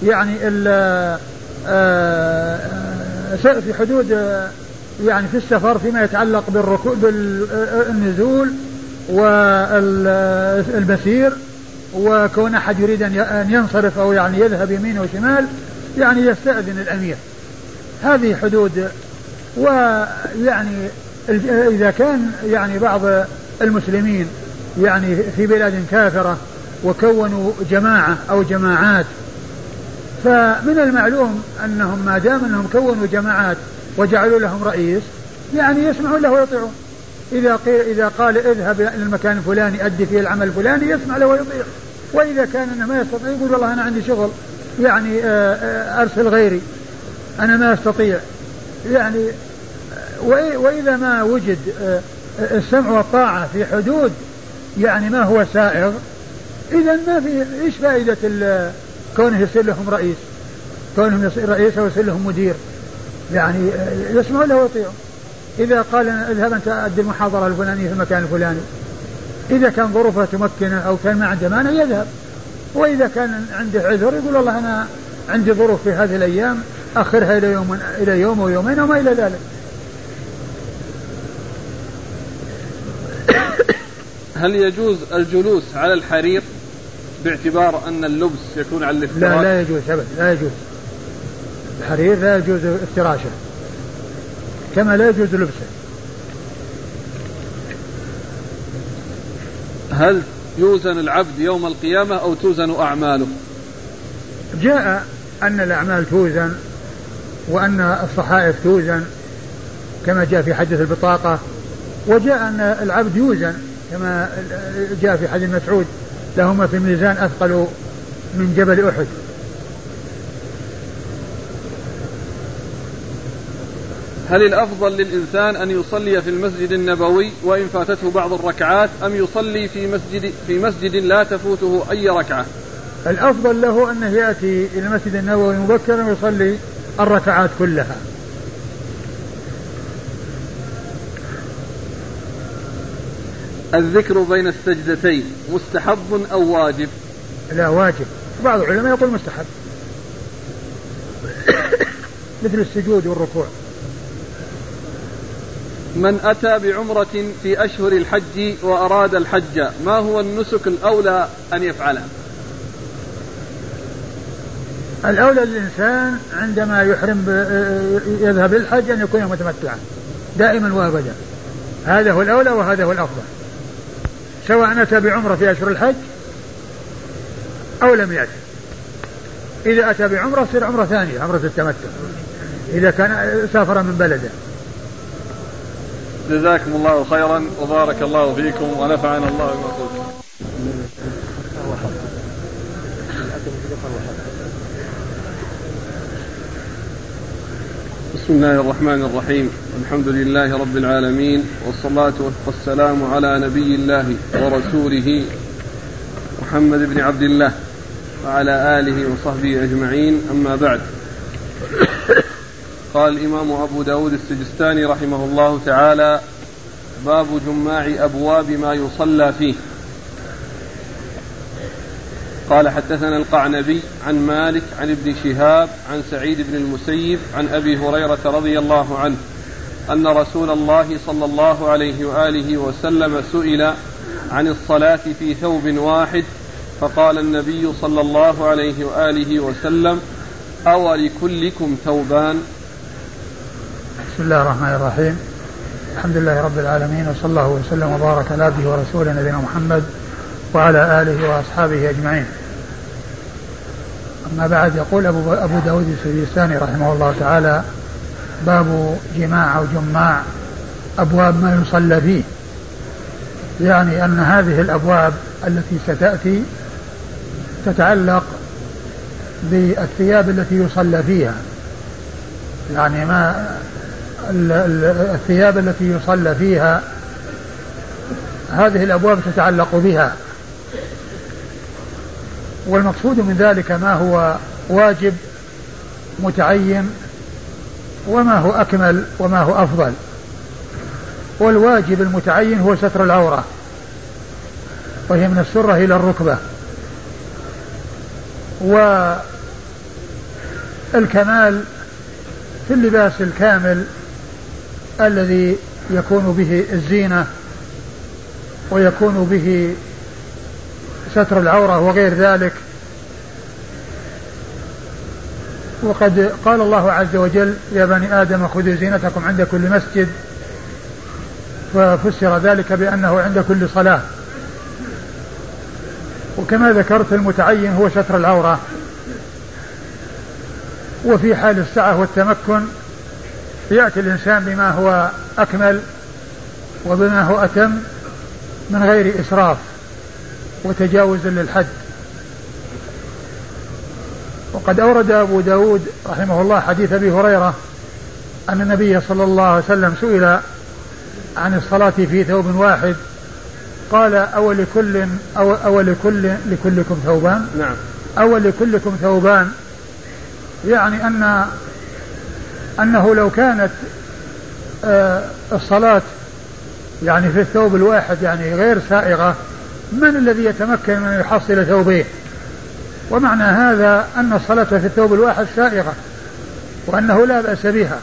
يعني ال آه، في حدود يعني في السفر فيما يتعلق بالركوب بالنزول والمسير وكون أحد يريد أن ينصرف أو يعني يذهب يمين وشمال يعني يستأذن الأمير. هذه حدود. ويعني إذا كان يعني بعض المسلمين يعني في بلاد كافرة وكونوا جماعة أو جماعات فمن المعلوم أنهم ما دام أنهم كونوا جماعات وجعلوا لهم رئيس يعني يسمعون له ويطيعون. إذا قيل إذا قال اذهب إلى المكان الفلاني أدي فيه العمل الفلاني يسمع له ويطيع. وإذا كان أنه ما يستطيع يقول والله أنا عندي شغل يعني آه، آه، أرسل غيري. أنا ما أستطيع. يعني آه، وإذا ما وجد السمع والطاعة في حدود يعني ما هو سائغ إذا ما في إيش فائدة كونه يصير لهم رئيس كونهم يصير رئيس أو يصير لهم مدير. يعني يسمعون له ويطيعون. إذا قال اذهب أنت أدي المحاضرة الفلانية في المكان الفلاني. إذا كان ظروفه تمكنه أو كان ما عنده مانع يذهب. وإذا كان عنده عذر يقول والله أنا عندي ظروف في هذه الأيام أخرها إلى يوم إلى يوم ويومين وما إلى ذلك. هل يجوز الجلوس على الحرير؟ باعتبار أن اللبس يكون على الافتراش لا لا يجوز أبدا لا يجوز. الحرير لا يجوز افتراشه كما لا يجوز لبسه. هل يوزن العبد يوم القيامة أو توزن أعماله؟ جاء أن الأعمال توزن وأن الصحائف توزن كما جاء في حديث البطاقة وجاء أن العبد يوزن كما جاء في حديث مسعود. لهما في الميزان أثقل من جبل أحد هل الأفضل للإنسان أن يصلي في المسجد النبوي وإن فاتته بعض الركعات أم يصلي في مسجد في مسجد لا تفوته أي ركعة؟ الأفضل له أنه يأتي إلى المسجد النبوي مبكرا ويصلي الركعات كلها. الذكر بين السجدتين مستحب أو واجب؟ لا واجب، بعض العلماء يقول مستحب. مثل السجود والركوع. من أتى بعمرة في أشهر الحج وأراد الحج ما هو النسك الأولى أن يفعله الأولى للإنسان عندما يحرم يذهب للحج أن يكون متمتعا دائما وأبدا هذا هو الأولى وهذا هو الأفضل سواء أتى بعمرة في أشهر الحج أو لم يأتي. إذا أتى بعمرة تصير عمرة ثانية عمرة التمتع. إذا كان سافر من بلده. جزاكم الله خيرا وبارك الله فيكم ونفعنا الله بما قلتم. بسم الله الرحمن الرحيم. الحمد لله رب العالمين والصلاة والسلام على نبي الله ورسوله محمد بن عبد الله وعلى آله وصحبه أجمعين. أما بعد قال الإمام أبو داود السجستاني رحمه الله تعالى باب جماع أبواب ما يصلى فيه. قال حدثنا القعنبي عن مالك عن ابن شهاب عن سعيد بن المسيب عن أبي هريرة رضي الله عنه أن رسول الله صلى الله عليه وآله وسلم سئل عن الصلاة في ثوب واحد فقال النبي صلى الله عليه وآله وسلم أو لكلكم ثوبان بسم الله الرحمن الرحيم الحمد لله رب العالمين وصلى الله وسلم وبارك على عبده ورسوله نبينا محمد وعلى آله وأصحابه أجمعين. أما بعد يقول ابو أبو داود السجستاني رحمه الله تعالى باب جماع أو جماع أبواب ما يصلى فيه. يعني أن هذه الأبواب التي ستأتي تتعلق بالثياب التي يصلى فيها. يعني ما الثياب التي يصلى فيها هذه الأبواب تتعلق بها والمقصود من ذلك ما هو واجب متعين وما هو أكمل وما هو أفضل. والواجب المتعين هو ستر العورة وهي من السرة إلى الركبة. والكمال في اللباس الكامل الذي يكون به الزينة ويكون به ستر العورة وغير ذلك. وقد قال الله عز وجل يا بني آدم خذوا زينتكم عند كل مسجد. ففسر ذلك بأنه عند كل صلاة. وكما ذكرت المتعين هو ستر العورة. وفي حال السعة والتمكن يأتي الإنسان بما هو أكمل وبما هو أتم من غير إسراف. وتجاوز للحد. وقد أورد أبو داود رحمه الله حديث أبي هريرة أن النبي صلى الله عليه وسلم سئل عن الصلاة في ثوب واحد قال أو لكل أو, أو لكل لكلكم ثوبان؟ نعم. أو لكلكم ثوبان. يعني أن أنه لو كانت آه، الصلاة يعني في الثوب الواحد يعني غير سائغة من الذي يتمكن من يحصل ثوبين ومعنى هذا أن الصلاة في الثوب الواحد سائغة وأنه لا بأس بها.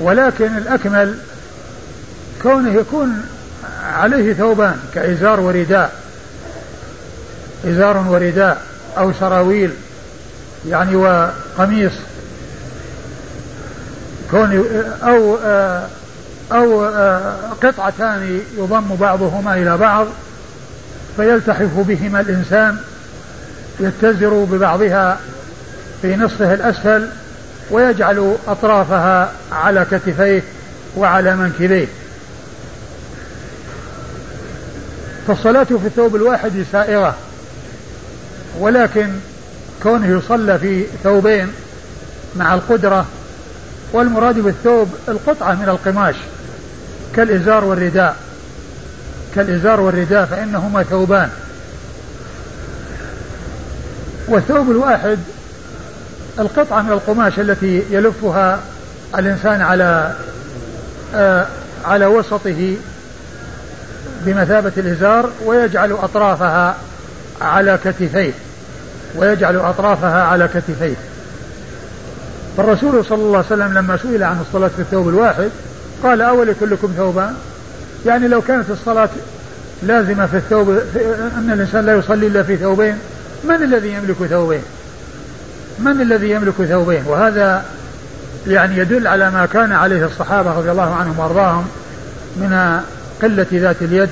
ولكن الأكمل كونه يكون عليه ثوبان كإزار ورداء. إزار ورداء أو سراويل يعني وقميص. كون أو أو قطعتان يضم بعضهما إلى بعض. فيلتحف بهما الإنسان يتزر ببعضها في نصفه الأسفل ويجعل أطرافها على كتفيه وعلى منكبيه. فالصلاة في الثوب الواحد سائغة ولكن كونه يصلى في ثوبين مع القدرة والمراد بالثوب القطعة من القماش كالإزار والرداء. كالإزار والرداء فإنهما ثوبان. والثوب الواحد القطعة من القماش التي يلفها الإنسان على آه على وسطه بمثابة الإزار ويجعل أطرافها على كتفيه ويجعل أطرافها على كتفيه. فالرسول صلى الله عليه وسلم لما سئل عن الصلاة في الثوب الواحد قال أول كلكم ثوبان؟ يعني لو كانت الصلاة لازمة في الثوب أن الإنسان لا يصلي إلا في ثوبين من الذي يملك ثوبين؟ من الذي يملك ثوبين؟ وهذا يعني يدل على ما كان عليه الصحابة رضي الله عنهم وأرضاهم من قلة ذات اليد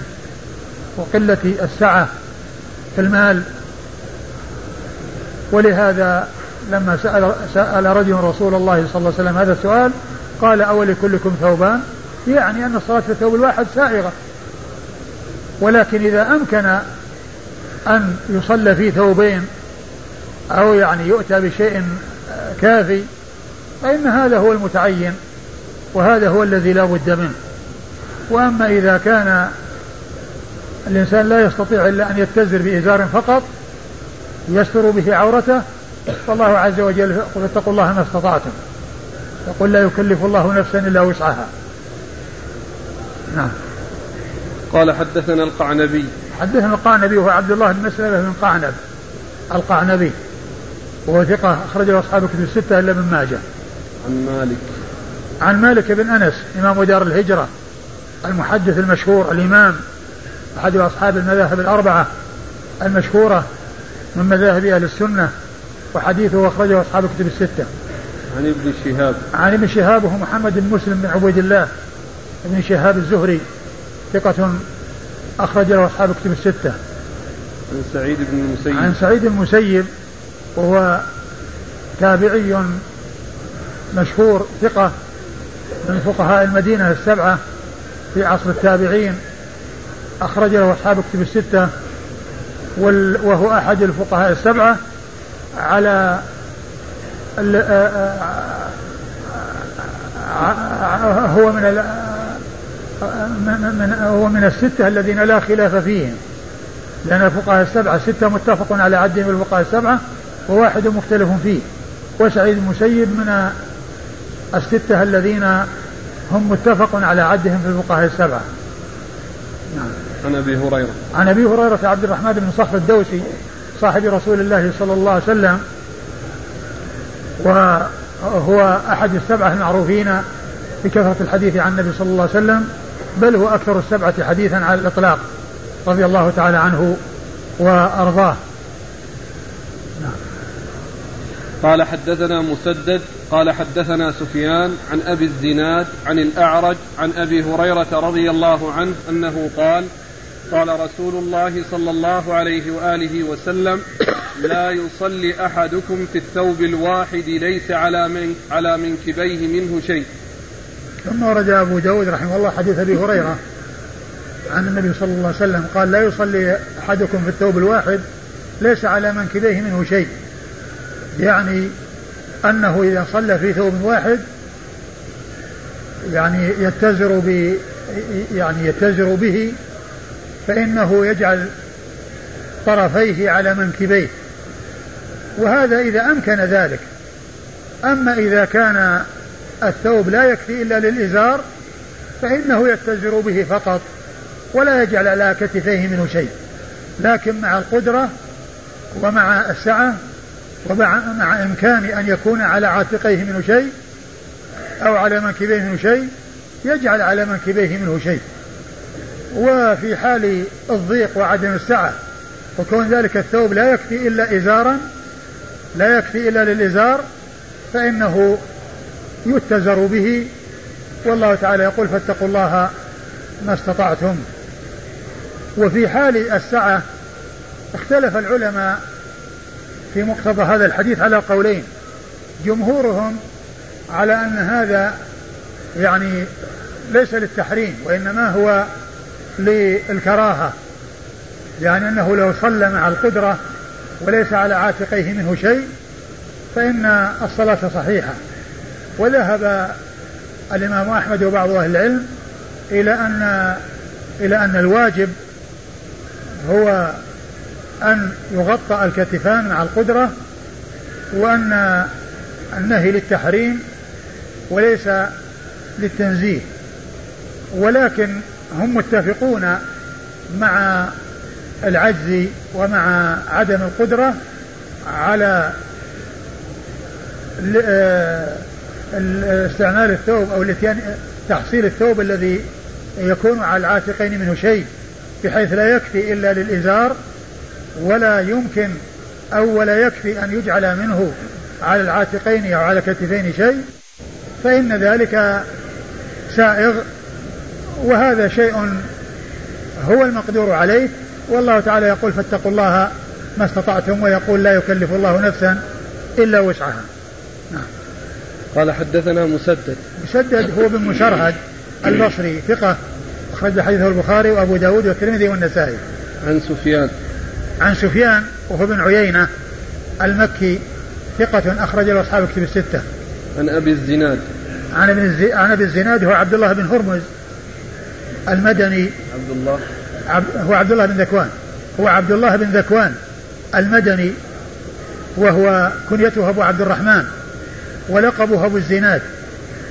وقلة السعة في المال. ولهذا لما سأل, سأل رجل رسول الله صلى الله عليه وسلم هذا السؤال قال أول كلكم ثوبان؟ يعني أن الصلاة في الثوب الواحد سائغة. ولكن إذا أمكن أن يصلى في ثوبين أو يعني يؤتى بشيء كافي فإن هذا هو المتعين وهذا هو الذي لا بد منه. وأما إذا كان الإنسان لا يستطيع إلا أن يتزر بإزار فقط يستر به عورته فالله عز وجل يقول اتقوا الله ما استطعتم. يقول لا يكلف الله نفسا إلا وسعها. نعم. قال حدثنا القعنبي. حدثنا القعنبي وهو عبد الله بن مسلمة بن قعنب القعنبي. وهو ثقة أخرجه أصحاب كتب الستة إلا ابن ماجه. عن مالك. عن مالك بن أنس إمام دار الهجرة المحدث المشهور الإمام أحد أصحاب المذاهب الأربعة المشهورة من مذاهب أهل السنة وحديثه أخرجه أصحاب الكتب الستة. عن ابن شهاب. عن ابن شهاب وهو محمد بن مسلم بن عبيد الله. ابن شهاب الزهري ثقة أخرج له أصحاب كتب الستة. عن سعيد بن المسيب. عن سعيد المسيب وهو تابعي مشهور ثقة من فقهاء المدينة السبعة في عصر التابعين. أخرج له أصحاب كتب الستة وهو أحد الفقهاء السبعة على هو من من هو من الستة الذين لا خلاف فيهم. لأن الفقهاء السبعة ستة متفق على عدهم الفقهاء السبعة وواحد مختلف فيه. وسعيد المسيب من الستة الذين هم متفق على عدهم في الفقهاء السبعة. نعم. عن أبي هريرة. عن أبي هريرة عبد الرحمن بن صخر الدوسي صاحب رسول الله صلى الله عليه وسلم وهو أحد السبعة المعروفين بكثره الحديث عن النبي صلى الله عليه وسلم. بل هو أكثر السبعة حديثا على الإطلاق رضي الله تعالى عنه وأرضاه نعم. قال حدثنا مسدد قال حدثنا سفيان عن أبي الزناد عن الأعرج عن أبي هريرة رضي الله عنه أنه قال قال رسول الله صلى الله عليه وآله وسلم لا يصلي أحدكم في الثوب الواحد ليس على من على منكبيه منه شيء. ثم ورد أبو داود رحمه الله حديث أبي هريرة عن النبي صلى الله عليه وسلم قال لا يصلي أحدكم في الثوب الواحد ليس على منكبيه منه شيء. يعني أنه إذا صلى في ثوب واحد يعني يتزر ب يعني يتزر به فإنه يجعل طرفيه على منكبيه وهذا إذا أمكن ذلك أما إذا كان الثوب لا يكفي إلا للإزار فإنه يتزر به فقط ولا يجعل على كتفيه منه شيء. لكن مع القدرة ومع السعة ومع مع إمكان أن يكون على عاتقيه منه شيء أو على منكبيه منه شيء يجعل على منكبيه منه شيء. وفي حال الضيق وعدم السعة وكون ذلك الثوب لا يكفي إلا إزارا لا يكفي إلا للإزار فإنه يتزر به. والله تعالى يقول فاتقوا الله ما استطعتم. وفي حال السعة اختلف العلماء في مقتضى هذا الحديث على قولين. جمهورهم على أن هذا يعني ليس للتحريم وإنما هو للكراهة. يعني أنه لو صلى مع القدرة وليس على عاتقيه منه شيء فإن الصلاة صحيحة. وذهب الإمام أحمد وبعض أهل العلم إلى أن إلى أن الواجب هو أن يغطى الكتفان مع القدرة وأن النهي للتحريم وليس للتنزيه. ولكن هم متفقون مع العجز ومع عدم القدرة على آه، استعمال الثوب أو تحصيل الثوب الذي يكون على العاتقين منه شيء بحيث لا يكفي إلا للإزار ولا يمكن أو ولا يكفي أن يجعل منه على العاتقين أو على كتفين شيء فإن ذلك سائغ وهذا شيء هو المقدور عليه. والله تعالى يقول فاتقوا الله ما استطعتم ويقول لا يكلف الله نفسا إلا وسعها. نعم. قال حدثنا مسدد. مسدد هو بن مشرهد البصري ثقة أخرج حديثه البخاري وأبو داود والترمذي والنسائي. عن سفيان. عن سفيان وهو بن عيينة المكي ثقة أخرج له أصحاب كتب الستة. عن أبي الزناد. عن ابن الزي... عن أبي الزناد هو عبد الله بن هرمز المدني. عبد الله. عب... هو عبد الله بن ذكوان. هو عبد الله بن ذكوان المدني وهو كنيته أبو عبد الرحمن. ولقبه ابو الزناد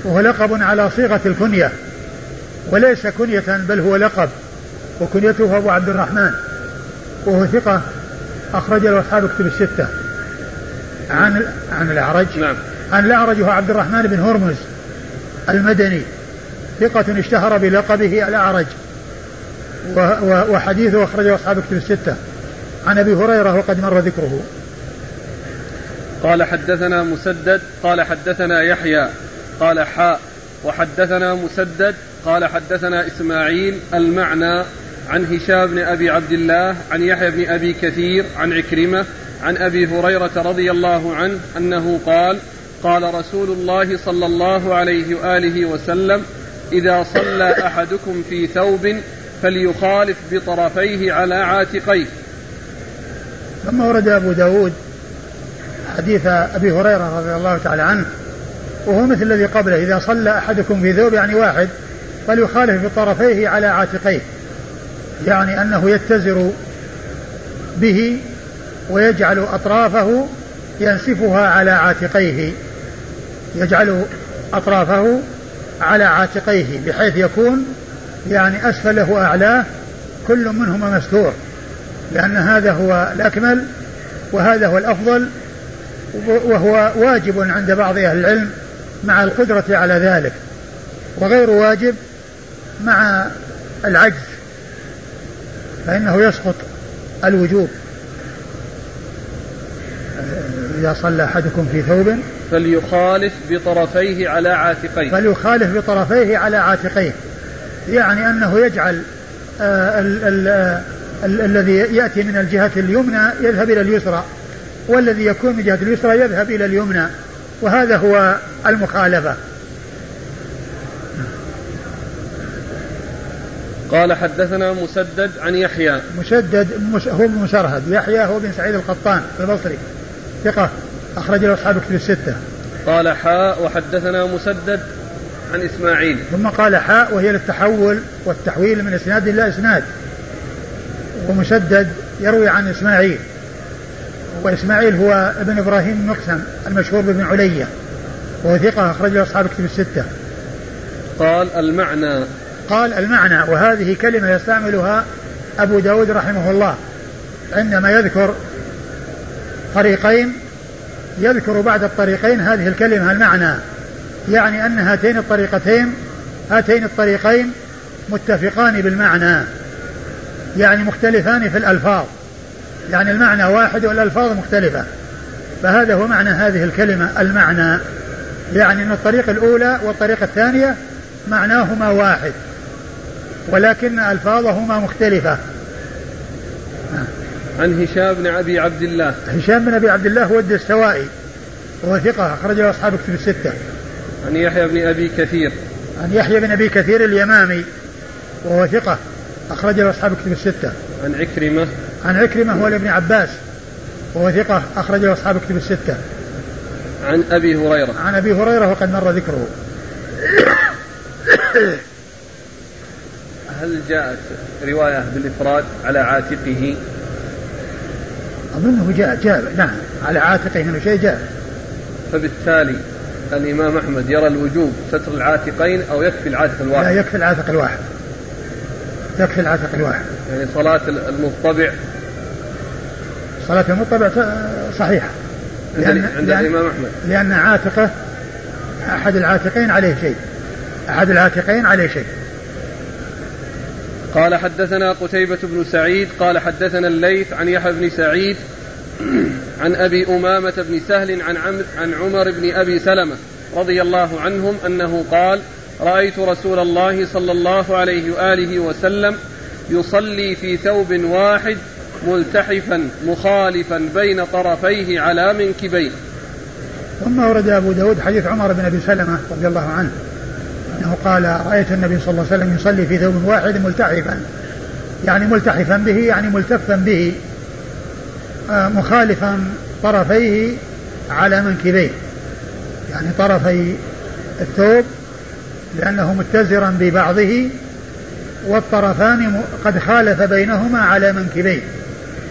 وهو لقب على صيغة الكنية وليس كنية بل هو لقب وكنيته ابو عبد الرحمن وهو ثقة أخرج له أصحاب كتب الستة. عن عن الأعرج؟ نعم. عن الأعرج هو عبد الرحمن بن هرمز المدني ثقة اشتهر بلقبه الأعرج وحديثه أخرجه أصحاب كتب الستة. عن أبي هريرة وقد مر ذكره. قال حدثنا مسدد قال حدثنا يحيى قال حاء وحدثنا مسدد قال حدثنا إسماعيل المعنى عن هشام بن أبي عبد الله عن يحيى بن أبي كثير عن عكرمة عن أبي هريرة رضي الله عنه أنه قال قال رسول الله صلى الله عليه وآله وسلم إذا صلى أحدكم في ثوب فليخالف بطرفيه على عاتقيه. ثم ورد أبو داود حديث أبي هريرة رضي الله تعالى عنه وهو مثل الذي قبله إذا صلى أحدكم في ثوب يعني واحد فليخالف بطرفيه على عاتقيه يعني أنه يتزر به ويجعل أطرافه ينسفها على عاتقيه يجعل أطرافه على عاتقيه بحيث يكون يعني أسفله أعلاه كل منهما مستور لأن هذا هو الأكمل وهذا هو الأفضل وهو واجب عند بعض أهل العلم مع القدرة على ذلك وغير واجب مع العجز فإنه يسقط الوجوب. إذا صلى أحدكم في ثوب فليخالف بطرفيه على عاتقيه. فليخالف بطرفيه على عاتقيه يعني أنه يجعل آه الذي يأتي من الجهة اليمنى يذهب إلى اليسرى. والذي يكون من جهة اليسرى يذهب إلى اليمنى وهذا هو المخالفة. قال حدثنا مسدد عن يحيى. مسدد هو مسرهد يحيى هو بن سعيد القطان البصري ثقة أخرج له أصحاب كتب الستة. قال حاء وحدثنا مسدد عن إسماعيل. ثم قال حاء وهي للتحول والتحويل من إسناد إلى إسناد. ومسدد يروي عن إسماعيل. وإسماعيل هو ابن إبراهيم مقسم المشهور بابن علية وهو ثقة أخرج له أصحاب كتب الستة. قال المعنى. قال المعنى وهذه كلمة يستعملها أبو داود رحمه الله عندما يذكر طريقين يذكر بعد الطريقين هذه الكلمة المعنى يعني أن هاتين الطريقتين هاتين الطريقين متفقان بالمعنى يعني مختلفان في الألفاظ. يعني المعنى واحد والألفاظ مختلفة. فهذا هو معنى هذه الكلمة المعنى. يعني أن الطريقة الأولى والطريقة الثانية معناهما واحد ولكن ألفاظهما مختلفة. عن هشام بن أبي عبد الله. هشام بن أبي عبد الله هو الدستوائي وهو ثقة أخرج له أصحاب كتب الستة. عن يحيى بن أبي كثير. عن يحيى بن أبي كثير اليمامي وهو ثقة. أخرج له أصحاب كتب الستة. عن عكرمة. عن عكرمة هو لابن عباس وهو ثقة أخرج له أصحاب كتب الستة. عن أبي هريرة. عن أبي هريرة وقد مر ذكره. هل جاءت رواية بالإفراد على عاتقه؟ أظنه جاء جاء نعم على عاتقه إنه شيء جاء. فبالتالي الإمام أحمد يرى الوجوب ستر العاتقين أو يكفي العاتق الواحد. لا يكفي العاتق الواحد. يكفي العاتق الواحد. يعني صلاة المضطبع. صلاة المضطبع صحيحة. عند, لأن عند لأن الإمام أحمد. لأن عاتقه أحد العاتقين عليه شيء. أحد العاتقين عليه شيء. قال حدثنا قتيبة بن سعيد قال حدثنا الليث عن يحيى بن سعيد عن أبي أمامة بن سهل عن, عن عمر بن أبي سلمة رضي الله عنهم أنه قال رأيت رسول الله صلى الله عليه وآله وسلم يصلي في ثوب واحد ملتحفا مخالفا بين طرفيه على منكبيه. ثم ورد أبو داود حديث عمر بن أبي سلمة رضي الله عنه أنه قال رأيت النبي صلى الله عليه وسلم يصلي في ثوب واحد ملتحفا. يعني ملتحفا به يعني ملتفا به آه، مخالفا طرفيه على منكبيه. يعني طرفي الثوب لأنه متزرا ببعضه والطرفان قد خالف بينهما على منكبيه.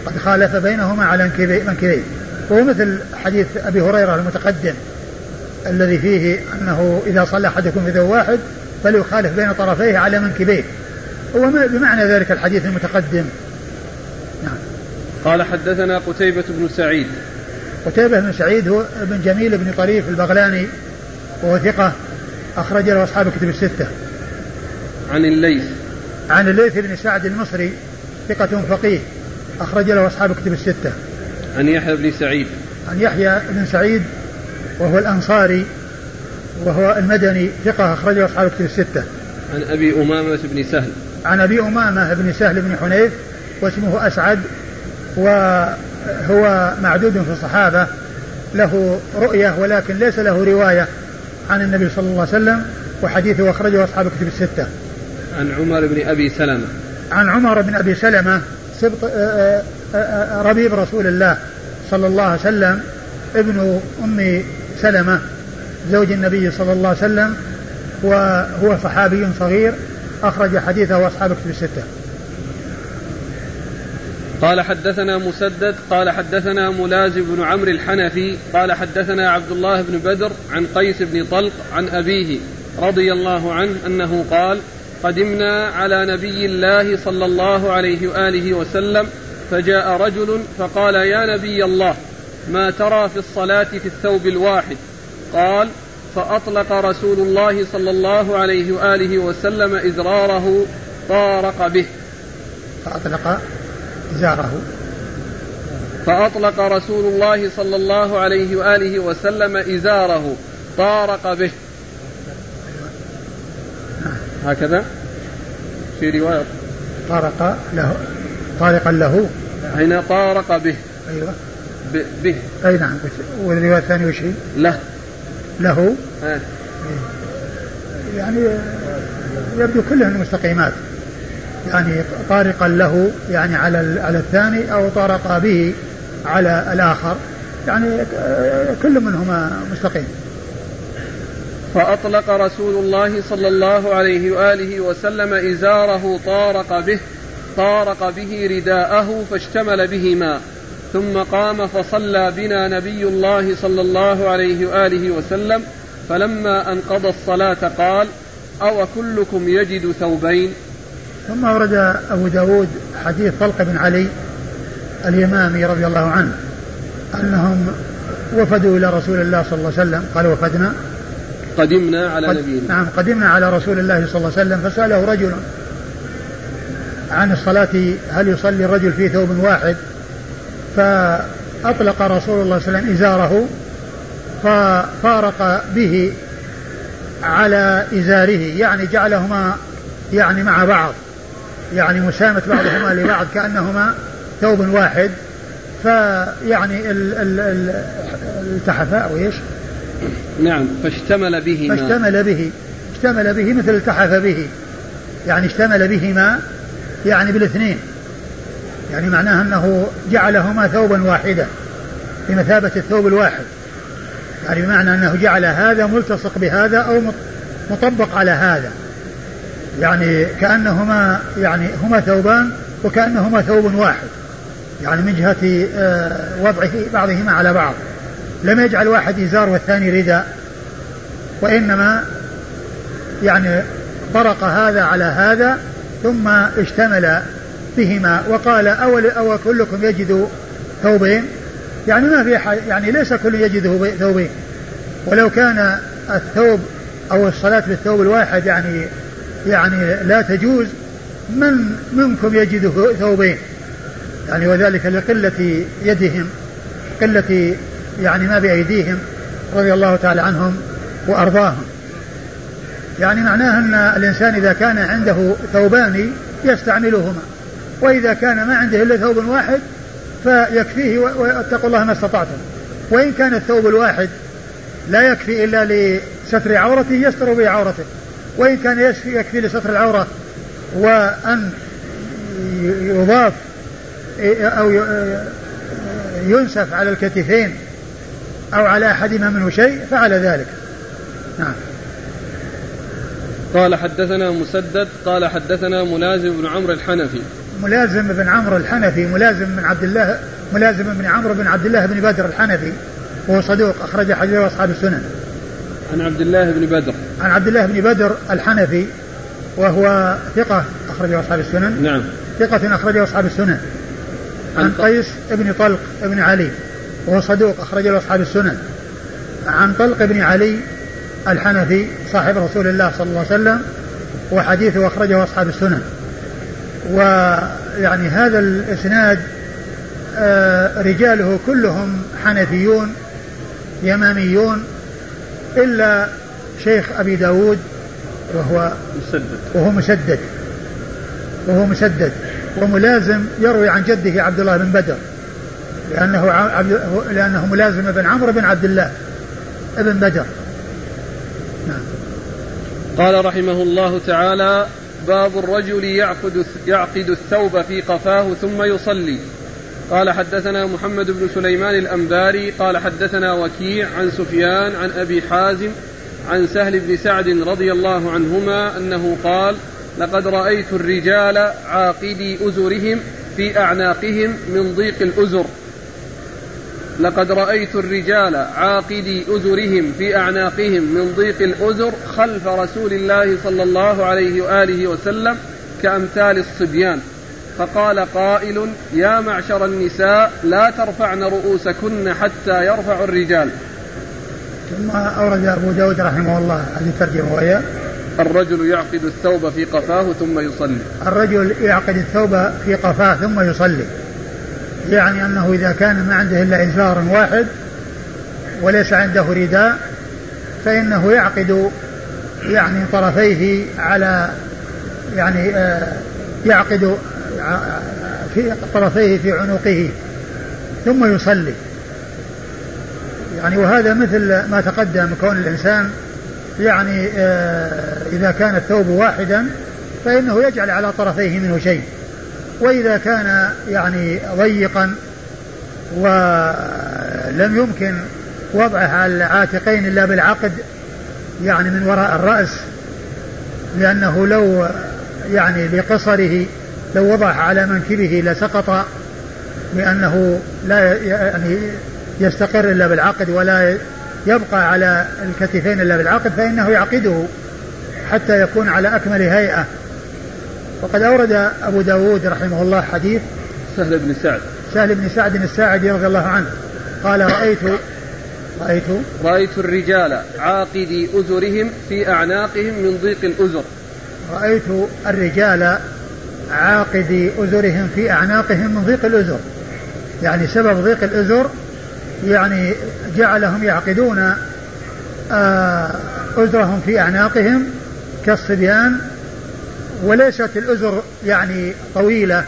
قد خالف بينهما على منكبيه. وهو مثل حديث أبي هريرة المتقدم الذي فيه أنه إذا صلى أحدكم في ذو واحد فليخالف بين طرفيه على منكبيه. هو بمعنى ذلك الحديث المتقدم. نعم. قال حدثنا قتيبة بن سعيد. قتيبة بن سعيد هو ابن جميل بن طريف البغلاني وهو ثقة. أخرج له أصحاب الكتب الستة. عن الليث. عن الليث بن سعد المصري ثقة فقيه أخرج له أصحاب الكتب الستة. عن يحيى بن سعيد. عن يحيى بن سعيد وهو الأنصاري وهو المدني ثقة أخرجه أصحاب الكتب الستة. عن أبي أمامة بن سهل. عن أبي أمامة بن سهل بن حنيف واسمه أسعد وهو معدود في الصحابة له رؤية ولكن ليس له رواية. عن النبي صلى الله عليه وسلم وحديثه أخرجه أصحاب الكتب الستة. عن عمر بن أبي سلمة. عن عمر بن أبي سلمة سبط آه، آه، آه، ربيب رسول الله صلى الله عليه وسلم ابن أم سلمة زوج النبي صلى الله عليه وسلم وهو صحابي صغير أخرج حديثه أصحاب كتب الستة قال حدثنا مسدد قال حدثنا ملازم بن عمرو الحنفي قال حدثنا عبد الله بن بدر عن قيس بن طلق عن أبيه رضي الله عنه أنه قال قدمنا على نبي الله صلى الله عليه وآله وسلم فجاء رجل فقال يا نبي الله ما ترى في الصلاة في الثوب الواحد؟ قال فأطلق رسول الله صلى الله عليه وآله وسلم إزراره طارق به. فأطلق إزاره. فأطلق رسول الله صلى الله عليه وآله وسلم إزاره طارق به. هكذا؟ في رواية. طارق له طارقا له. هنا طارق به. أيوه. به. أي نعم. والرواية الثانية وش هي؟ له. له. آه. يعني يبدو كلهن مستقيمات يعني طارقا له يعني على على الثاني أو طارق به على الآخر. يعني كل منهما مستقيم. فأطلق رسول الله صلى الله عليه وآله وسلم إزاره طارق به طارق به رداءه فاشتمل به ماء ثم قام فصلى بنا نبي الله صلى الله عليه وآله وسلم فلما أن قضى الصلاة قال أو كلكم يجد ثوبين؟ ثم ورد أبو داود حديث طلق بن علي اليمامي رضي الله عنه أنهم وفدوا إلى رسول الله صلى الله عليه وسلم قال وفدنا. قدمنا على قد نبينا. نعم قدمنا على رسول الله صلى الله عليه وسلم فسأله رجل عن الصلاة هل يصلي الرجل في ثوب واحد؟ فأطلق رسول الله صلى الله عليه وسلم إزاره ففارق به على إزاره يعني جعلهما يعني مع بعض. يعني مسامة بعضهما لبعض كأنهما ثوب واحد. فيعني التحفا أو إيش؟ نعم فاشتمل به فاشتمل به اشتمل به مثل التحف به. يعني اشتمل بهما يعني بالاثنين. يعني معناها أنه جعلهما ثوبا واحدا بمثابة الثوب الواحد. يعني بمعنى أنه جعل هذا ملتصق بهذا أو مطبق على هذا. يعني كأنهما يعني هما ثوبان وكأنهما ثوب واحد. يعني من جهة آه، وضعه بعضهما على بعض. لم يجعل واحد إزار والثاني رداء. وإنما يعني طرق هذا على هذا ثم اشتمل بهما وقال أول أو كلكم يجد ثوبين. يعني ما في يعني ليس كل يجد ثوبين. ولو كان الثوب أو الصلاة بالثوب الواحد يعني يعني لا تجوز من منكم يجد ثوبين. يعني وذلك لقلة يدهم قلة يعني ما بأيديهم رضي الله تعالى عنهم وأرضاهم. يعني معناه أن الإنسان إذا كان عنده ثوبان يستعملهما وإذا كان ما عنده إلا ثوب واحد فيكفيه واتقوا الله ما استطعتم. وإن كان الثوب الواحد لا يكفي إلا لستر عورته يستر به عورته وإن كان يكفي, يكفي لستر العورة وأن يضاف أو ينسف على الكتفين أو على أحدهما منه شيء فعل ذلك. نعم. قال حدثنا مسدد قال حدثنا ملازم بن عمرو الحنفي. ملازم بن عمرو الحنفي ملازم بن عبد الله ملازم بن عمرو بن عبد الله بن بدر الحنفي وهو صدوق أخرج حديثه أصحاب السنن. عن عبد الله بن بدر. عن عبد الله بن بدر الحنفي وهو ثقة أخرجه أصحاب السنن. نعم. ثقة أخرجه أصحاب السنن. عن قيس بن طلق بن علي وهو صدوق أخرج له أصحاب السنن. عن طلق بن علي الحنفي صاحب رسول الله صلى الله عليه وسلم وحديثه أخرجه أصحاب السنن. ويعني هذا الإسناد آه، رجاله كلهم حنفيون يماميون إلا شيخ أبي داود وهو مسدد وهو مسدد وهو مسدد وملازم يروي عن جده عبد الله بن بدر لأنه عبد لأنه ملازم بن عمرو بن عبد الله ابن بدر. نعم. قال رحمه الله تعالى باب الرجل يعقد يعقد الثوب في قفاه ثم يصلي. قال حدثنا محمد بن سليمان الأنباري قال حدثنا وكيع عن سفيان عن أبي حازم عن سهل بن سعد رضي الله عنهما أنه قال لقد رأيت الرجال عاقدي أزرهم في أعناقهم من ضيق الأزر. لقد رأيت الرجال عاقدي أزرهم في أعناقهم من ضيق الأزر خلف رسول الله صلى الله عليه وآله وسلم كأمثال الصبيان. فقال قائل يا معشر النساء لا ترفعن رؤوسكن حتى يرفع الرجال. ثم أورد أبو داود رحمه الله هذه الترجمة وهي الرجل يعقد الثوب في قفاه ثم يصلي. الرجل يعقد الثوب في قفاه ثم يصلي. يعني أنه إذا كان ما عنده إلا إزار واحد وليس عنده رداء فإنه يعقد يعني طرفيه على يعني آه، يعقد في طرفيه في عنقه ثم يصلي. يعني وهذا مثل ما تقدم كون الإنسان يعني آه، إذا كان الثوب واحدا فإنه يجعل على طرفيه منه شيء. وإذا كان يعني ضيقا ولم يمكن وضعه على العاتقين إلا بالعقد يعني من وراء الرأس لأنه لو يعني لقصره لو وضعه على منكبه لسقط لأنه لا يعني يستقر إلا بالعقد ولا يبقى على الكتفين إلا بالعقد فإنه يعقده حتى يكون على أكمل هيئة. وقد أورد أبو داود رحمه الله حديث سهل بن سعد. سهل بن سعد الساعدي رضي الله عنه. قال رأيت رأيت رأيت الرجال عاقدي أزرهم في أعناقهم من ضيق الأزر. رأيت الرجال عاقدي أزرهم في أعناقهم من ضيق الأزر يعني سبب ضيق الأزر يعني جعلهم يعقدون آه، أزرهم في أعناقهم كالصبيان. وليست الأزر يعني طويلة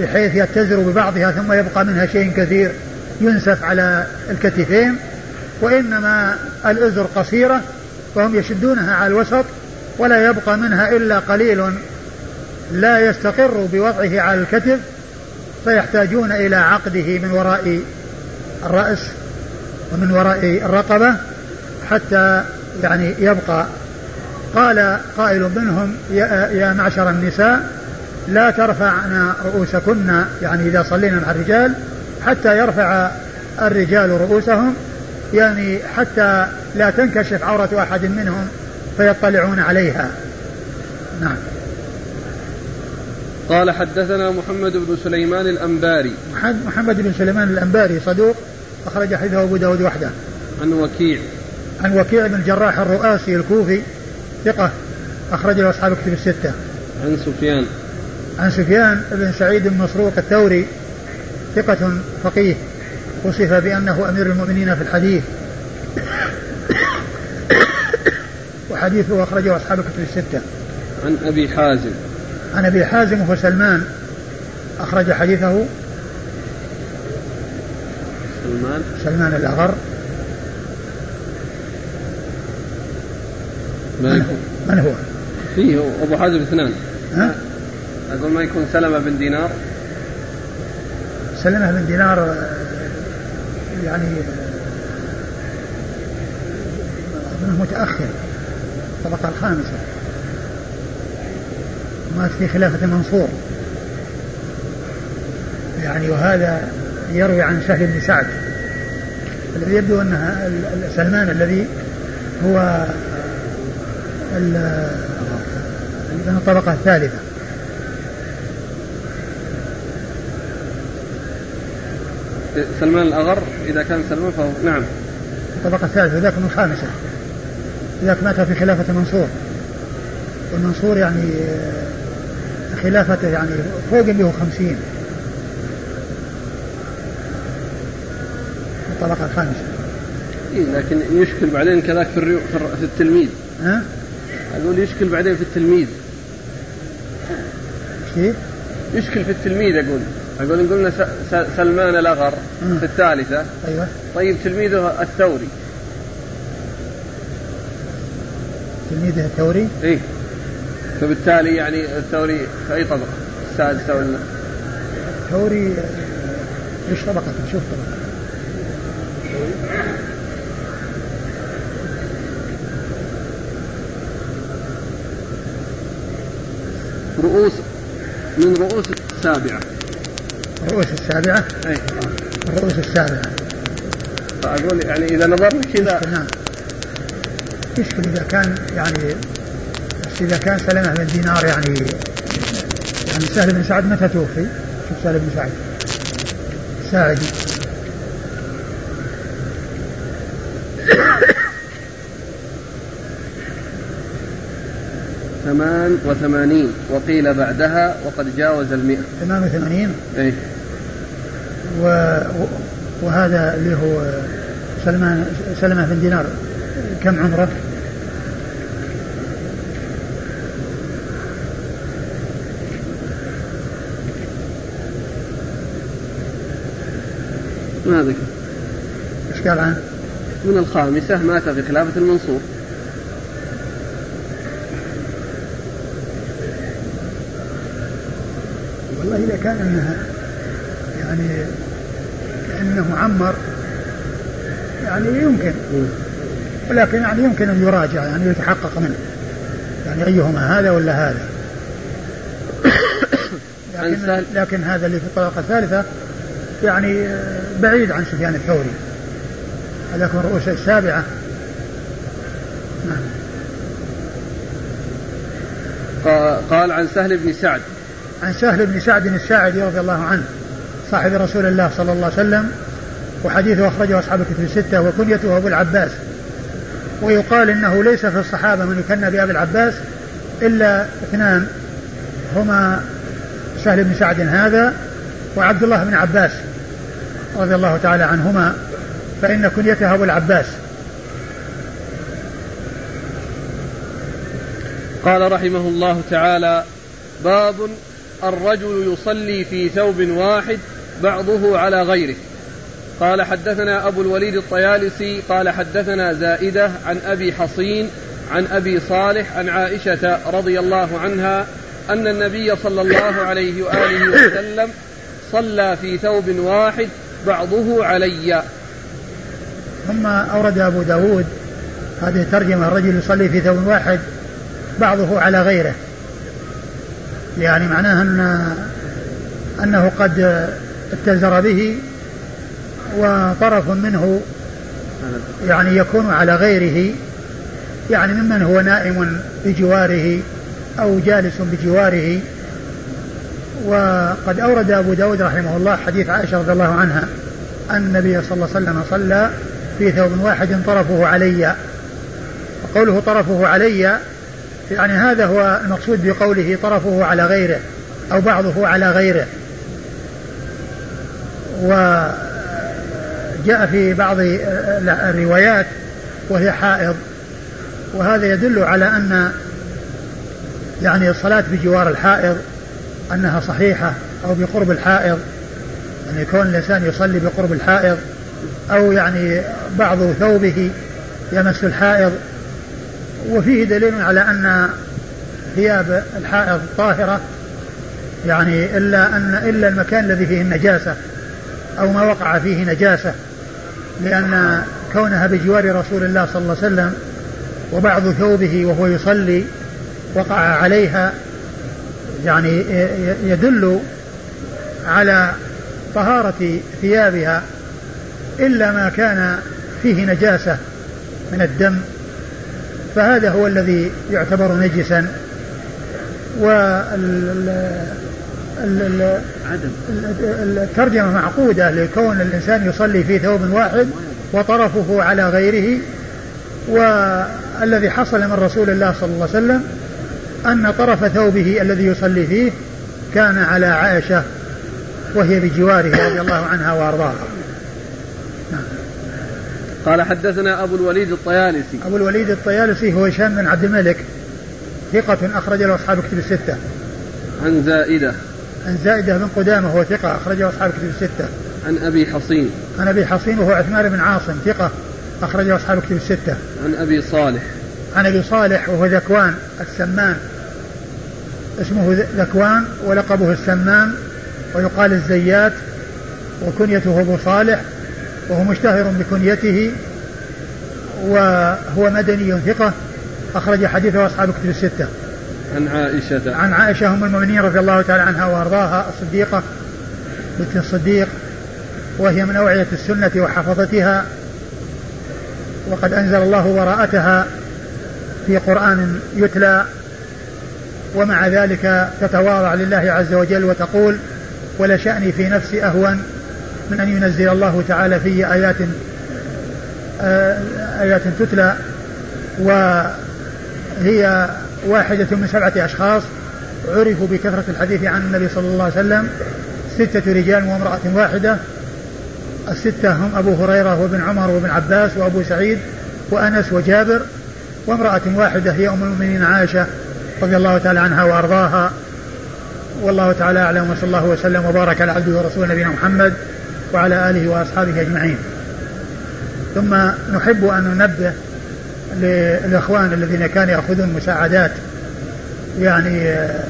بحيث يتزر ببعضها ثم يبقى منها شيء كثير ينسف على الكتفين. وإنما الأزر قصيرة فهم يشدونها على الوسط ولا يبقى منها إلا قليل لا يستقر بوضعه على الكتف فيحتاجون إلى عقده من وراء الرأس ومن وراء الرقبة حتى يعني يبقى. قال قائل منهم يا, يا معشر النساء لا ترفعن رؤوسكن يعني إذا صلينا مع الرجال حتى يرفع الرجال رؤوسهم يعني حتى لا تنكشف عورة أحد منهم فيطلعون عليها. نعم. قال حدثنا محمد بن سليمان الأنباري. محمد بن سليمان الأنباري صدوق أخرج حديثه أبو داود وحده. عن وكيع. عن وكيع بن الجراح الرؤاسي الكوفي ثقة أخرج له أصحاب كتب الستة. عن سفيان. عن سفيان بن سعيد بن مسروق الثوري ثقة فقيه وصف بأنه أمير المؤمنين في الحديث. وحديثه أخرجه أصحاب كتب الستة. عن أبي حازم. عن أبي حازم وهو سلمان. أخرج حديثه. سلمان. سلمان الأغر. من هو؟ من هو؟ فيه أبو حازم اثنان. ها؟ أقول ما يكون سلمة بن دينار. سلمة بن دينار يعني متأخر. الطبقة الخامسة. مات في خلافة منصور يعني وهذا يروي عن سهل بن سعد. الذي يبدو أنها سلمان الذي هو من الطبقة الثالثة. سلمان الأغر إذا كان سلمان فهو نعم. الطبقة الثالثة ذاك من الخامسة ذاك مات في خلافة منصور والمنصور يعني خلافته يعني فوق 150 الطبقة الخامسة إيه لكن يشكل بعدين كذاك في, الريو في التلميذ. ها؟ أقول يشكل بعدين في التلميذ. كيف؟ يشكل في التلميذ أقول. أقول إن قلنا سلمان الأغر في الثالثة. أيوه. طيب تلميذه الثوري. تلميذه الثوري؟ إيه. فبالتالي يعني الثوري في أي طبقة؟ السادسة ولا؟ الثوري إيش طبقة شوف طبقة رؤوس من رؤوس السابعة رؤوس السابعة؟ أي الرؤوس السابعة فأقول يعني إذا نظرنا كذا نعم يشكل إذا كان يعني إذا كان سلمة بن دينار يعني يعني سهل بن سعد متى توفي؟ شوف سهل بن سعد. ساعدي ثمان وثمانين. وقيل بعدها وقد جاوز المئة. ثمان وثمانين؟ إيه. و... وهذا اللي هو سلمان سلمة بن دينار. كم عمره؟ ما ذكر. إيش قال عنه؟ من الخامسة مات في خلافة المنصور. والله إذا كان أنها يعني كأنه عمر يعني يمكن. ولكن يعني يمكن أن يراجع يعني يتحقق منه. يعني أيهما هذا ولا هذا؟ لكن, لكن هذا اللي في الطبقة الثالثة يعني بعيد عن سفيان الثوري. هذاك من رؤوس السابعة. نعم. قال عن سهل بن سعد. عن سهل بن سعد الساعدي رضي الله عنه صاحب رسول الله صلى الله عليه وسلم وحديثه أخرجه أصحاب الكتب الستة وكنيته أبو العباس. ويقال إنه ليس في الصحابة من يكنى بأبي العباس إلا اثنان هما سهل بن سعد هذا وعبد الله بن عباس. رضي الله تعالى عنهما فإن كنيته أبو العباس. قال رحمه الله تعالى باب الرجل يصلي في ثوب واحد بعضه على غيره. قال حدثنا أبو الوليد الطيالسي قال حدثنا زائدة عن أبي حصين عن أبي صالح عن عائشة رضي الله عنها أن النبي صلى الله عليه وآله وسلم صلى في ثوب واحد بعضه علي. ثم أورد أبو داود هذه ترجمة الرجل يصلي في ثوب واحد بعضه على غيره. يعني معناها أن أنه قد اتزر به وطرف منه يعني يكون على غيره يعني ممن هو نائم بجواره أو جالس بجواره. وقد أورد أبو داود رحمه الله حديث عائشة رضي الله عنها أن النبي صلى الله عليه وسلم صلى في ثوب واحد طرفه علي. وقوله طرفه علي يعني هذا هو المقصود بقوله طرفه على غيره أو بعضه على غيره. وجاء في بعض الروايات وهي حائض. وهذا يدل على أن يعني الصلاة بجوار الحائض أنها صحيحة أو بقرب الحائض يعني كون الإنسان يصلي بقرب الحائض أو يعني بعض ثوبه يمس الحائض. وفيه دليل على أن ثياب الحائض طاهرة يعني إلا أن إلا المكان الذي فيه النجاسة أو ما وقع فيه نجاسة. لأن كونها بجوار رسول الله صلى الله عليه وسلم وبعض ثوبه وهو يصلي وقع عليها يعني يدل على طهارة ثيابها إلا ما كان فيه نجاسة من الدم فهذا هو الذي يعتبر نجسا. الترجمة معقودة لكون الإنسان يصلي في ثوب واحد وطرفه على غيره والذي حصل من رسول الله صلى الله عليه وسلم أن طرف ثوبه الذي يصلي فيه كان على عائشة وهي بجواره رضي الله عنها وأرضاها. نعم. قال حدثنا أبو الوليد الطيالسي. أبو الوليد الطيالسي هو هشام بن عبد الملك ثقة أخرج له أصحاب كتب الستة. عن زائدة. عن زائدة بن قدامة هو ثقة أخرجه أصحاب كتب الستة. عن أبي حصين. عن أبي حصين وهو عثمان بن عاصم ثقة أخرجه أصحاب كتب الستة. عن أبي صالح. عن أبي صالح وهو ذكوان السمان اسمه ذكوان ولقبه السمان ويقال الزيات وكنيته أبو صالح وهو مشتهر بكنيته وهو مدني ثقة أخرج حديثه أصحاب كتب الستة. عن عائشة عن عائشة أم المؤمنين رضي الله تعالى عنها وأرضاها الصديقة بنت الصديق وهي من أوعية السنة وحفظتها وقد أنزل الله براءتها في قرآن يتلى ومع ذلك تتواضع لله عز وجل وتقول ولشأني في نفسي أهون من أن ينزل الله تعالى في آيات آه، آيات تتلى وهي واحدة من سبعة أشخاص عرفوا بكثرة الحديث عن النبي صلى الله عليه وسلم. ستة رجال وامرأة واحدة. الستة هم أبو هريرة وابن عمر وابن عباس وأبو سعيد وأنس وجابر. وامرأة واحدة هي أم المؤمنين عائشة. رضي الله تعالى عنها وأرضاها. والله تعالى أعلم وصلى الله وسلم وبارك على عبده ورسوله نبينا محمد وعلى آله وأصحابه أجمعين. ثم نحب أن ننبه للإخوان الذين كانوا يأخذون مساعدات يعني آه،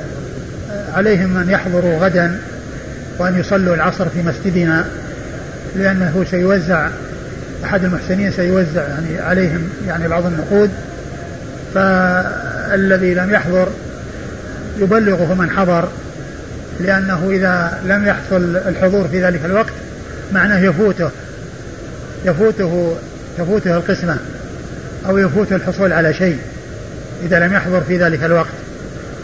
عليهم أن يحضروا غدا وأن يصلوا العصر في مسجدنا لأنه سيوزع أحد المحسنين سيوزع يعني عليهم يعني بعض النقود. فالذي لم يحضر يبلغه من حضر لأنه إذا لم يحصل الحضور في ذلك الوقت معناه يفوته يفوته تفوته القسمة أو يفوته الحصول على شيء إذا لم يحضر في ذلك الوقت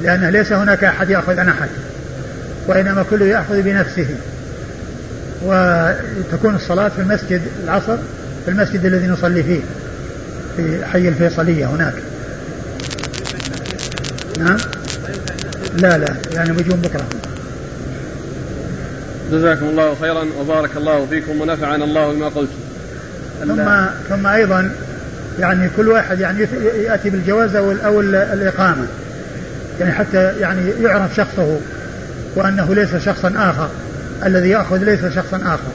لأنه ليس هناك أحد يأخذ عن أحد وإنما كل يأخذ بنفسه. وتكون الصلاة في المسجد العصر في المسجد الذي نصلي فيه في حي الفيصلية هناك. نعم. لا لا يعني بيجون بكرة جزاكم الله خيرا وبارك الله فيكم ونفعنا الله بما قلتم ثم ثم أيضا يعني كل واحد يعني يأتي بالجواز أو أو الإقامة. يعني حتى يعني يعرف شخصه وأنه ليس شخصا آخر. الذي يأخذ ليس شخصا آخر.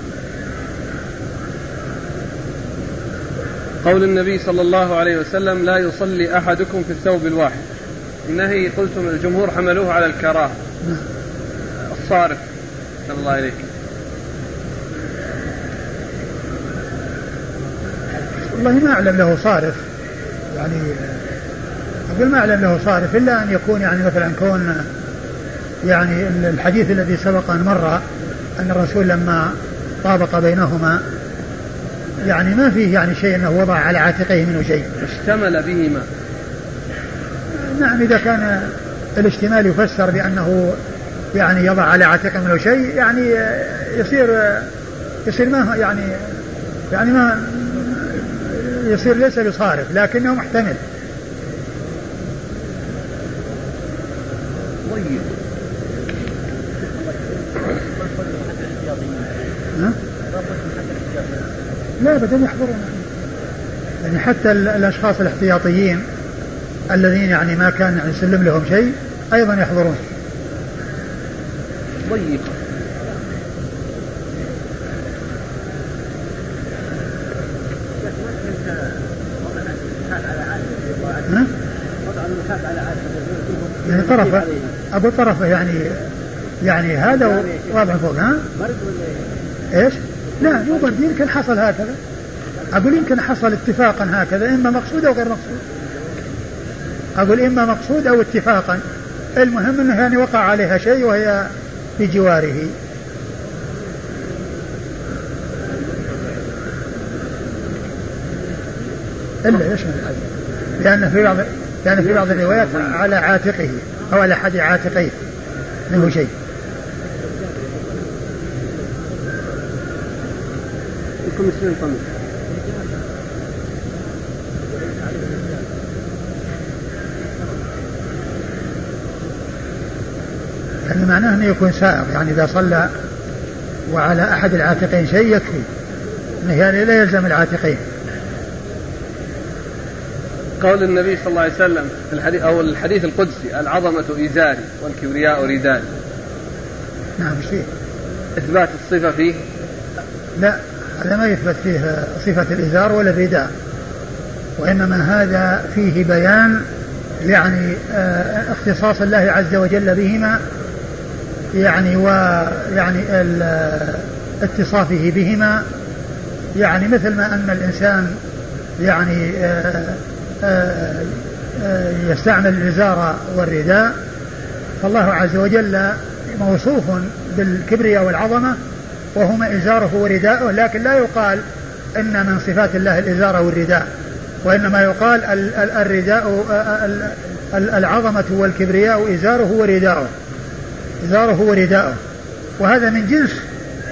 قول النبي صلى الله عليه وسلم لا يصلي أحدكم في الثوب الواحد. النهي قلتم الجمهور حملوه على الكراهة. الصارف. الله عليك والله ما أعلم له صارف. يعني أقول ما أعلم له صارف إلا أن يكون يعني مثلا كون يعني الحديث الذي سبق أن مر أن الرسول لما طابق بينهما يعني ما فيه يعني شيء أنه وضع على عاتقيه منه شيء. اشتمل بهما. نعم إذا كان الاشتمال يفسر بأنه يعني يضع على عاتقه منه شيء يعني يصير يصير ما يعني يعني ما يصير ليس بصارف لكنه محتمل. طيب. لا ابدا يحضرون. يعني حتى الأشخاص الاحتياطيين الذين يعني ما كان يعني يسلم لهم شيء أيضا يحضرون. ضيقة يعني طرفة. أقول طرفة يعني يعني هذا واضح فوق ها؟ إيش؟ لا مو برد يمكن حصل هكذا. أقول يمكن حصل اتفاقا هكذا إما مقصود أو غير مقصود. أقول إما مقصود أو اتفاقا. المهم أنه يعني وقع عليها شيء وهي بجواره إلا يشمل لأن في بعض لأن في بعض الروايات على عاتقه أو على أحد عاتقيه منه شيء. الكوميسيون يعني معناه أنه يكون سائق يعني إذا صلى وعلى أحد العاتقين شيء يكفي. أنه يعني لا يلزم العاتقين. قول النبي صلى الله عليه وسلم في الحديث أو الحديث القدسي العظمة إزاري والكبرياء ردائي نعم شيء. إثبات الصفة فيه؟ لا هذا ما يثبت فيه صفة الإزار ولا الرداء وإنما هذا فيه بيان يعني آه اختصاص الله عز وجل بهما يعني ويعني اتصافه بهما. يعني مثل ما أن الإنسان يعني آه آه يستعمل الإزار والرداء فالله عز وجل موصوف بالكبرياء والعظمة وهما إزاره ورداءه لكن لا يقال إن من صفات الله الإزار والرداء وإنما يقال الرداء العظمة والكبرياء إزاره ورداءه. إزاره ورداءه. وهذا من جنس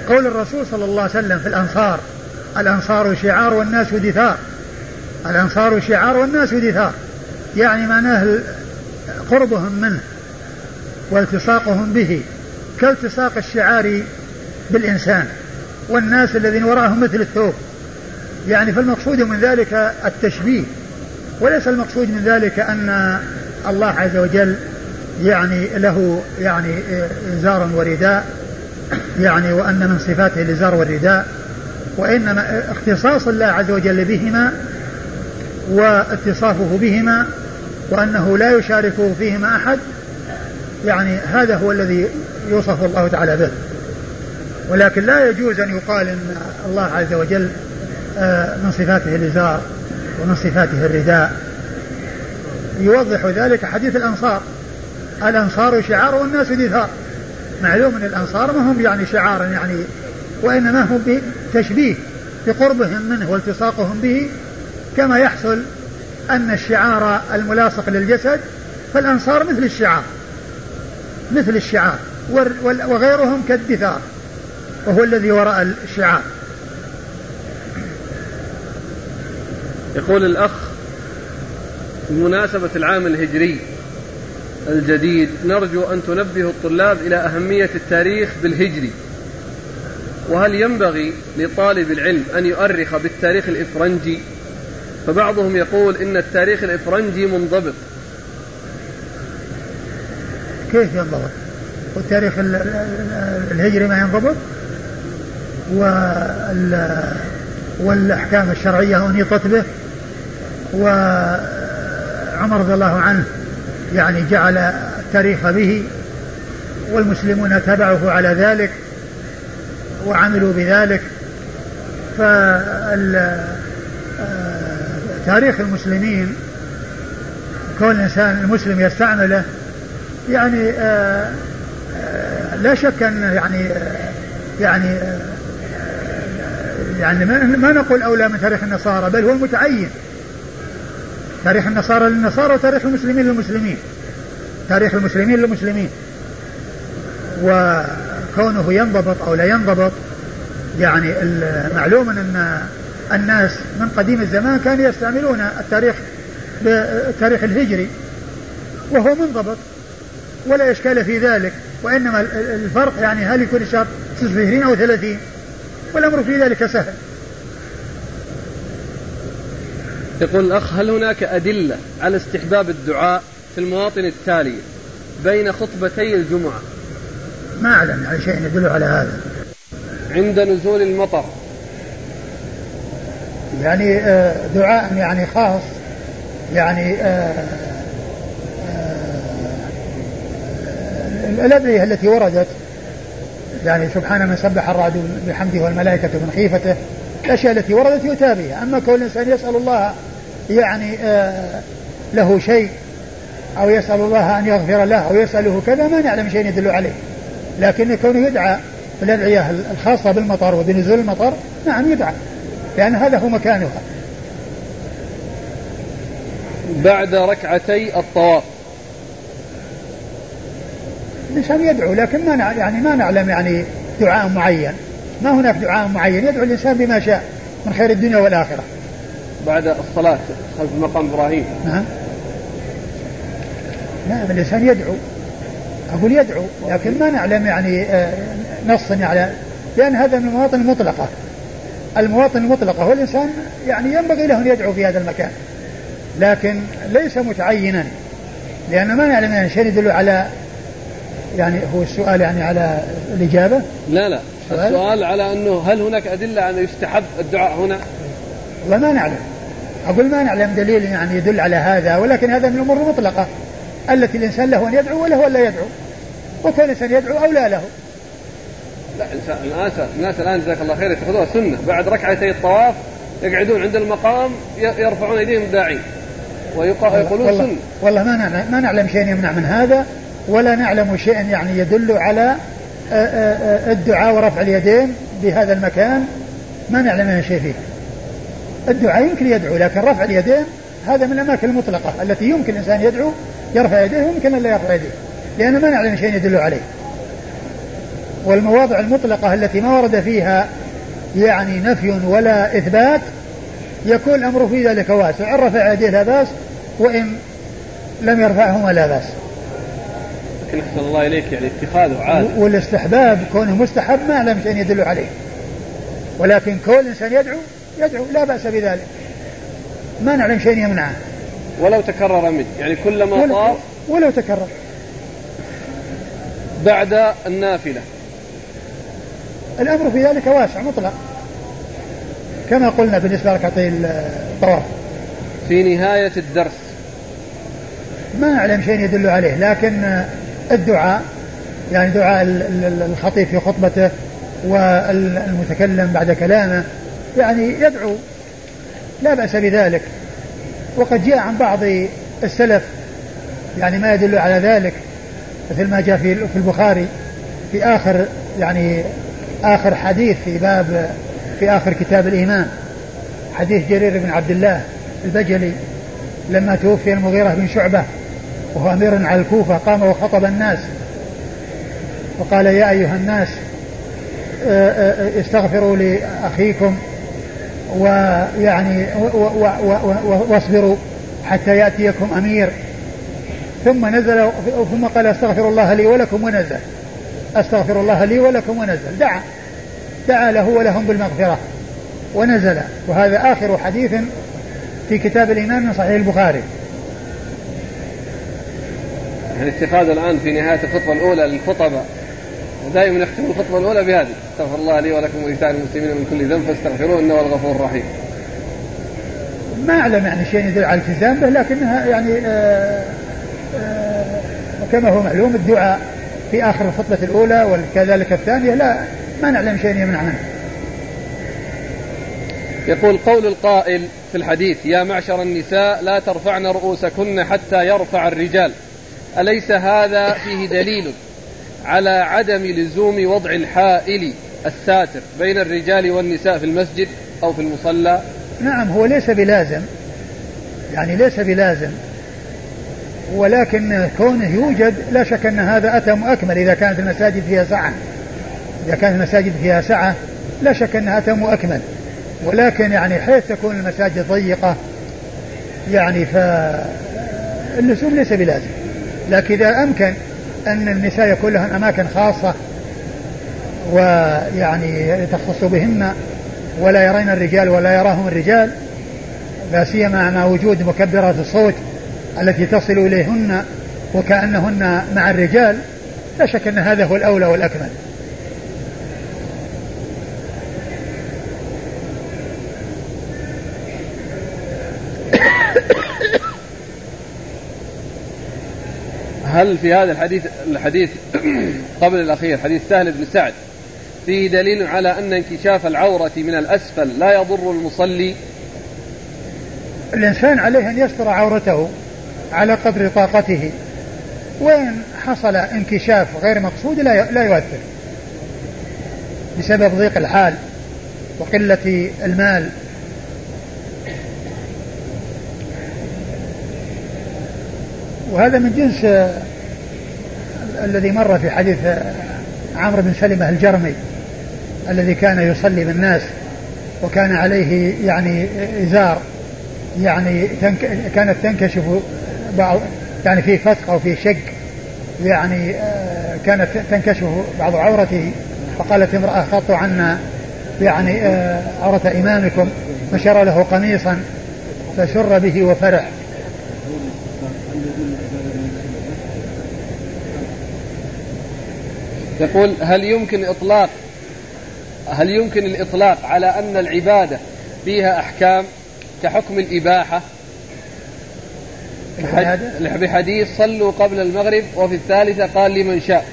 قول الرسول صلى الله عليه وسلم في الأنصار. الأنصار شعار والناس دثار. الأنصار شعار والناس دثار. يعني معناه قربهم منه والتصاقهم به كالتصاق الشعار بالإنسان والناس الذين وراءهم مثل الثوب. يعني فالمقصود من ذلك التشبيه وليس المقصود من ذلك أن الله عز وجل يعني له يعني إزار ورداء. يعني وأن من صفاته الإزار والرداء. وإنما اختصاص الله عز وجل بهما واتصافه بهما وأنه لا يشاركه فيهما أحد يعني هذا هو الذي يوصف الله تعالى به. ولكن لا يجوز أن يقال أن الله عز وجل آه، من صفاته الإزار ومن صفاته الرداء. يوضح ذلك حديث الأنصار. الأنصار شعار والناس دثار معلوم أن الأنصار ما هم يعني شعارا يعني وإنما هم بتشبيه بقربهم منه والتصاقهم به كما يحصل أن الشعار الملاصق للجسد فالأنصار مثل الشعار مثل الشعار وغيرهم كالدثار وهو الذي وراء الشعار. يقول الأخ بمناسبة العام الهجري الجديد. نرجو أن تنبه الطلاب إلى أهمية التاريخ بالهجري. وهل ينبغي لطالب العلم أن يؤرخ بالتاريخ الإفرنجي؟ فبعضهم يقول إن التاريخ الإفرنجي منضبط. كيف ينضبط؟ والتاريخ الهجري ما ينضبط؟ والأحكام الشرعية أنيطت به؟ وعمر رضي الله عنه يعني جعل التاريخ به والمسلمون تبعه على ذلك وعملوا بذلك. فتاريخ المسلمين كون الإنسان المسلم يستعمله يعني آه، آه، لا شك أن يعني يعني يعني ما نقول أولى من تاريخ النصارى بل هو المتعين. تاريخ النصارى للنصارى وتاريخ المسلمين للمسلمين. تاريخ المسلمين للمسلمين. وكونه ينضبط أو لا ينضبط يعني معلوم أن الناس من قديم الزمان كانوا يستعملون التاريخ بالتاريخ الهجري. وهو منضبط ولا إشكال في ذلك. وإنما الفرق يعني هل يكون الشهر 29 أو 30 والأمر في ذلك سهل. يقول الأخ هل هناك أدلة على استحباب الدعاء في المواطن التالية بين خطبتي الجمعة؟ ما أعلم على شيء يدل على هذا. عند نزول المطر. يعني آه، دعاء يعني خاص يعني آه، آه، الأدعية التي وردت يعني سبحان من سبح الرعد بحمده والملائكة من خيفته الأشياء التي وردت يؤتى بها أما كون الإنسان يسأل الله يعني آه له شيء أو يسأل الله أن يغفر له أو يسأله كذا ما نعلم شيء يدل عليه. لكن كونه يدعى بالأدعية الخاصة بالمطر وبنزول المطر نعم يدعى لأن هذا هو مكانها. بعد ركعتي الطواف. الإنسان يدعو لكن ما يعني ما نعلم يعني دعاء معين. ما هناك دعاء معين يدعو الإنسان بما شاء من خير الدنيا والآخرة. بعد الصلاة خلف مقام إبراهيم. نعم. نعم الإنسان يدعو. أقول يدعو لكن ما نعلم يعني آه، نص يعني لأن هذا من المواطن المطلقة. المواطن المطلقة والإنسان يعني ينبغي له أن يدعو في هذا المكان. لكن ليس متعينا لأن ما نعلم يعني شيء يدل على يعني هو السؤال يعني على الإجابة. لا لا. السؤال, السؤال على أنه هل هناك أدلة أن يستحب الدعاء هنا؟ والله ما نعلم. أقول ما نعلم دليل يعني يدل على هذا ولكن هذا من الأمور المطلقة. التي الإنسان له أن يدعو وله أن لا يدعو. وكان الإنسان يدعو أو لا له. لا الناس الناس الآن جزاك الله خير يتخذوها سنة. بعد ركعتي الطواف يقعدون عند المقام يرفعون أيديهم داعين ويقولون والله سنة. والله ما نعلم ما نعلم شيء يمنع من هذا ولا نعلم شيئا يعني يدل على آه، آه، آه، الدعاء ورفع اليدين بهذا المكان. ما نعلم منه شيء فيه. الدعاء يمكن يدعو لكن رفع اليدين هذا من الأماكن المطلقة التي يمكن الإنسان يدعو يرفع يديه ويمكن أن لا يرفع يديه لأن ما نعلم شيء يدل عليه. والمواضع المطلقة التي ما ورد فيها يعني نفي ولا إثبات يكون الأمر في ذلك واسع. إن رفع يديه لا بأس وإن لم يرفعهما لا بأس. لكن أحسن الله إليك يعني اتخاذه عادة. والاستحباب كونه مستحب ما أعلم شيء يدل عليه. ولكن كل إنسان يدعو يدعو لا بأس بذلك. ما نعلم شيء يمنعه. ولو تكرر منه. يعني كلما طاف ولو تكرر. بعد النافلة. الأمر في ذلك واسع مطلق. كما قلنا بالنسبة لركعتي الطواف. في نهاية الدرس. ما نعلم شيء يدل عليه لكن الدعاء يعني دعاء الخطيب في خطبته والمتكلم بعد كلامه يعني يدعو لا بأس بذلك. وقد جاء عن بعض السلف يعني ما يدل على ذلك مثل ما جاء في في البخاري في آخر يعني آخر حديث في باب في آخر كتاب الإيمان. حديث جرير بن عبد الله البجلي لما توفي المغيرة بن شعبة وهو أمير على الكوفة قام وخطب الناس. وقال يا أيها الناس آه، آه، استغفروا لأخيكم ويعني واصبروا حتى يأتيكم أمير. ثم نزل ثم قال أستغفر الله لي ولكم ونزل. أستغفر الله لي ولكم ونزل. دعا. دعا له ولهم بالمغفرة. ونزل. وهذا آخر حديث في كتاب الإيمان من صحيح البخاري. يعني اتخاذ الآن في نهاية الخطبة الأولى للخطبة دائما يختم الخطبة الأولى بهذه. استغفر الله لي ولكم ولسائر المسلمين من كل ذنب فاستغفروه هو الغفور الرحيم. ما أعلم يعني شيء يدل على الالتزام به لكنها يعني آآ آآ كما هو معلوم الدعاء في آخر الخطبة الأولى وكذلك الثانية لا ما نعلم شيء يمنع منه. يقول قول القائل في الحديث يا معشر النساء لا ترفعن رؤوسكن حتى يرفع الرجال. أليس هذا فيه دليل؟ على عدم لزوم وضع الحائل الساتر بين الرجال والنساء في المسجد أو في المصلى. نعم هو ليس بلازم. يعني ليس بلازم. ولكن كونه يوجد لا شك أن هذا أتى مؤكمل إذا كانت المساجد فيها سعة إذا كانت المساجد فيها سعة لا شك أنها أتى مؤكمل ولكن يعني حيث تكون المساجد ضيقة يعني فاللزوم ليس بلازم. لكن إذا أمكن أن النساء يكون لهن أماكن خاصة ويعني تختص بهن ولا يرين الرجال ولا يراهم الرجال لا سيما مع وجود مكبرات الصوت التي تصل إليهن وكأنهن مع الرجال لا شك أن هذا هو الأولى والأكمل. هل في هذا الحديث الحديث قبل الأخير حديث سهل بن سعد فيه دليل على أن انكشاف العورة من الأسفل لا يضر المصلي؟ الإنسان عليه أن يستر عورته على قدر طاقته. وإن حصل انكشاف غير مقصود لا لا يؤثر. بسبب ضيق الحال وقلة المال. وهذا من جنس الذي مر في حديث عمرو بن سلمة الجرمي الذي كان يصلي بالناس وكان عليه يعني إزار يعني تنك كانت تنكشف بعض يعني في فتق أو في شق يعني آه، كانت تنكشف بعض عورته فقالت امرأة خطوا عنا يعني آه، عورة إمامكم فشر له قميصا فسر به وفرح. يقول هل يمكن إطلاق هل يمكن الإطلاق على أن العبادة فيها أحكام كحكم الإباحة؟ بحديث صلوا قبل المغرب وفي الثالثة قال لمن شاء.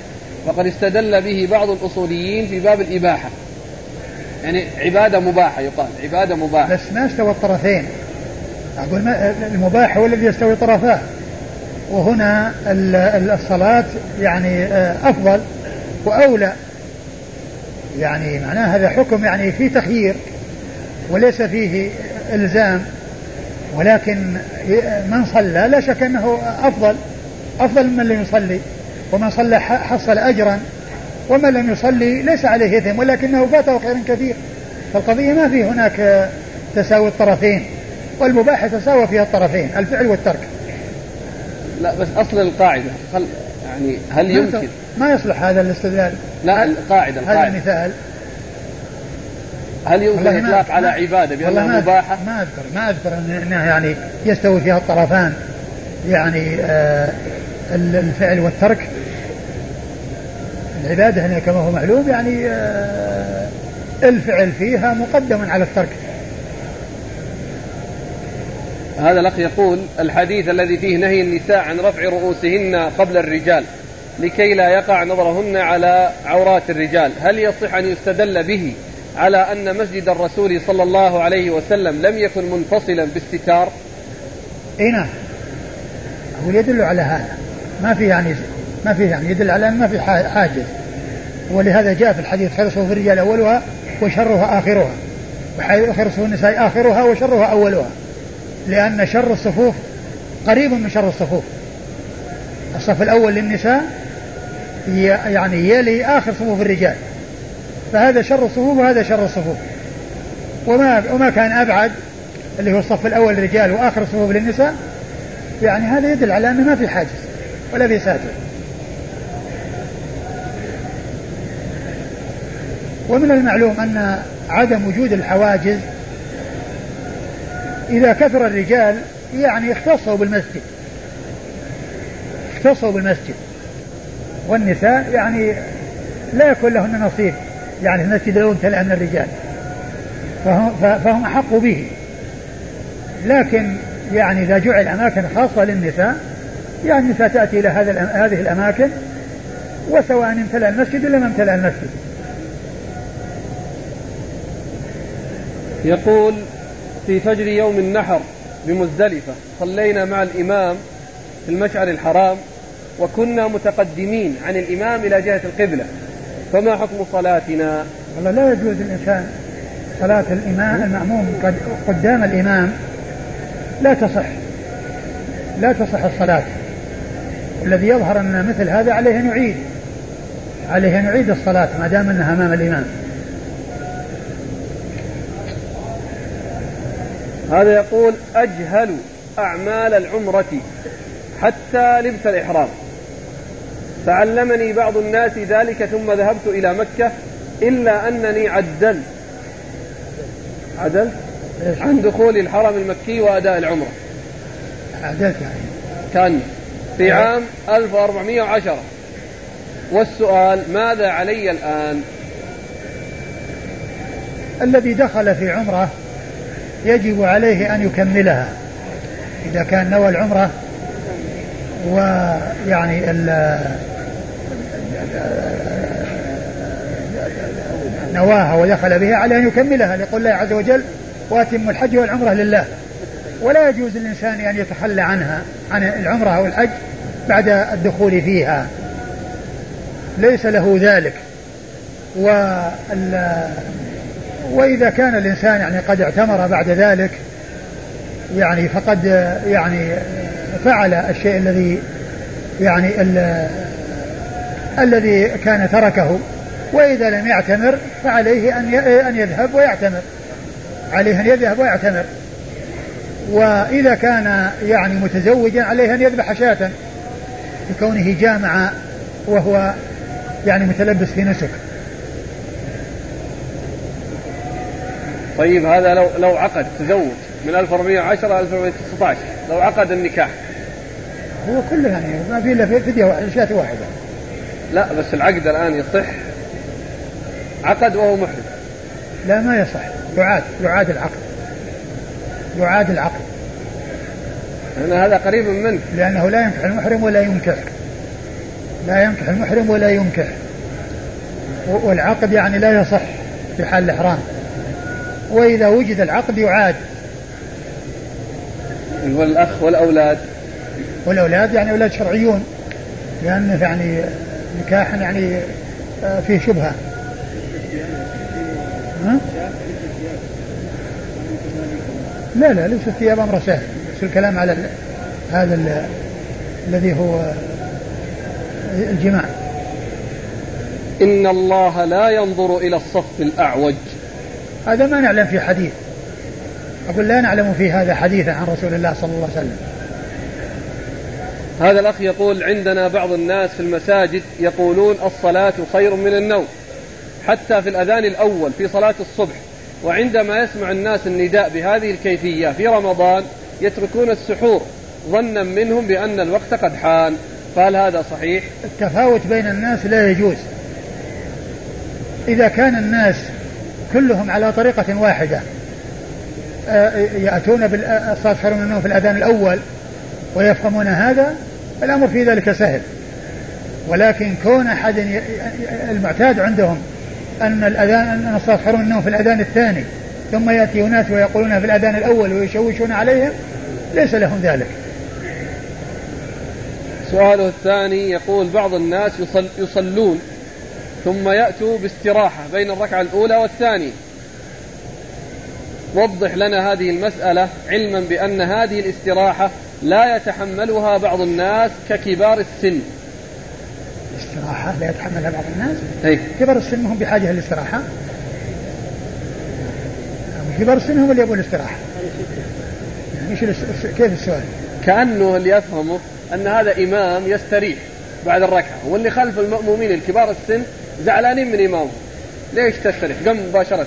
وقد استدل به بعض الأصوليين في باب الإباحة. يعني عبادة مباحة يقال عبادة مباحة. بس ما استوى الطرفين. أقول ما المباح هو الذي يستوي طرفاه. وهنا الصلاة يعني آه، أفضل. وأولى. يعني معناه هذا حكم يعني فيه تخيير وليس فيه إلزام ولكن من صلى لا شك أنه أفضل أفضل من لم يصلي. ومن صلى حصل أجرا ومن لم يصلي ليس عليه إثم ولكنه فاته خير كثير. فالقضية ما في هناك تساوي الطرفين والمباح تساوى فيها الطرفين الفعل والترك. لا بس أصل القاعدة خل يعني هل يمكن؟ ما يصلح هذا الاستدلال. لا القاعدة القاعدة هذا المثال هل يمكن الاطلاق على عبادة بأنها مباحة؟ ما اذكر ما أذكر أنها يعني يستوي فيها الطرفان. يعني آه الفعل والترك. العبادة هنا كما هو معلوم يعني آه الفعل فيها مقدم على الترك. هذا الأخ يقول الحديث الذي فيه نهي النساء عن رفع رؤوسهن قبل الرجال لكي لا يقع نظرهن على عورات الرجال. هل يصح أن يستدل به على أن مسجد الرسول صلى الله عليه وسلم لم يكن منفصلا باستتار؟ اي نعم. أقول يدل على هذا. ما في يعني ما في يعني يدل على ما في حاجز. ولهذا جاء في الحديث خير صفوف الرجال أولها وشرها آخرها. وخير صفوف النساء آخرها وشرها أولها. لأن شر الصفوف قريب من شر الصفوف. الصف الأول للنساء يعني يلي آخر صفوف الرجال. فهذا شر الصفوف وهذا شر الصفوف. وما وما كان أبعد اللي هو الصف الأول للرجال وآخر الصفوف للنساء. يعني هذا يدل على أنه ما في حاجز ولا في ساتر. ومن المعلوم أن عدم وجود الحواجز إذا كثر الرجال يعني اختصوا بالمسجد. اختصوا بالمسجد. والنساء يعني لا يكون لهن نصيب. يعني المسجد لو امتلأ من الرجال. فهم, فهم أحق به. لكن يعني إذا جعل أماكن خاصة للنساء يعني النساء تأتي إلى هذا هذه الأماكن وسواء امتلأ المسجد ولا ما امتلأ المسجد. يقول في فجر يوم النحر بمزدلفة. صلينا مع الإمام في المشعر الحرام وكنا متقدمين عن الإمام إلى جهة القبلة. فما حكم صلاتنا؟ والله لا يجوز الإنسان صلاة الإمام المأموم قدام الإمام. لا تصح. لا تصح الصلاة. الذي يظهر أن مثل هذا عليه أن يعيد. عليه أن يعيد الصلاة ما دام أنها أمام الإمام. هذا يقول أجهل أعمال العمرة حتى لبس الإحرام. فعلمني بعض الناس ذلك ثم ذهبت إلى مكة إلا أنني عدلت عدلت عن دخول الحرم المكي وأداء العمرة. عدلت يعني. كان في عام 1410 والسؤال ماذا علي الآن؟ الذي دخل في عمرة يجب عليه أن يكملها. إذا كان نوى العمرة ويعني نواها ودخل بها على أن يكملها لقول الله عز وجل وأتم الحج والعمرة لله. ولا يجوز للإنسان أن يتخلى عنها عن العمرة أو الحج بعد الدخول فيها. ليس له ذلك. و وإذا كان الإنسان يعني قد اعتمر بعد ذلك يعني فقد يعني فعل الشيء الذي يعني الذي كان تركه. وإذا لم يعتمر فعليه أن أن يذهب ويعتمر. عليه أن يذهب ويعتمر. وإذا كان يعني متزوجا عليه أن يذبح شاة. لكونه جامع وهو يعني متلبس في نسك. طيب هذا لو لو عقد تزوج من 1410 1419 لو عقد النكاح. هو كله يعني ما في إلا فدية واحدة شاة واحدة. لا بس العقد الآن يصح. عقد وهو محرم. لا ما يصح. يعاد يعاد العقد. يعاد العقد. لأن هذا قريب منه لأنه لا ينكح المحرم ولا ينكح. لا ينكح المحرم ولا ينكح. والعقد يعني لا يصح في حال الإحرام. وإذا وجد العقد يعاد. والأخ والأولاد. والأولاد يعني أولاد شرعيون لأنه يعني نكاح يعني آه، فيه شبهة. ها؟ لا لا ليس الثياب أمر سهل. بس الكلام على هذا الذي هو الجماع. إن الله لا ينظر إلى الصف الأعوج. هذا ما نعلم في حديث. أقول لا نعلم في هذا حديثا عن رسول الله صلى الله عليه وسلم. هذا الأخ يقول عندنا بعض الناس في المساجد يقولون الصلاة خير من النوم حتى في الأذان الأول في صلاة الصبح. وعندما يسمع الناس النداء بهذه الكيفية في رمضان يتركون السحور ظنا منهم بأن الوقت قد حان. فهل هذا صحيح؟ التفاوت بين الناس لا يجوز. إذا كان الناس كلهم على طريقة واحدة. يأتون بالصلاة من النوم في الأذان الأول ويفهمون هذا الأمر في ذلك سهل. ولكن كون أحد المعتاد عندهم أن الأذان أن الصلاة من النوم في الأذان الثاني ثم يأتي أناس ويقولون في الأذان الأول ويشوشون عليهم ليس لهم ذلك. سؤاله الثاني يقول بعض الناس يصل يصلون ثم يأتوا باستراحة بين الركعة الأولى والثانية. وضح لنا هذه المسألة علما بأن هذه الاستراحة لا يتحملها بعض الناس ككبار السن. استراحة لا يتحملها بعض الناس؟ أي. كبار السن هم بحاجة للاستراحة؟ كبار السن هم اللي يبون الاستراحة. يعني إيش كيف السؤال؟ كأنه اللي يفهمه أن هذا إمام يستريح بعد الركعة واللي خلف المأمومين الكبار السن زعلانين من إمامه ليش تستريح؟ قم مباشرة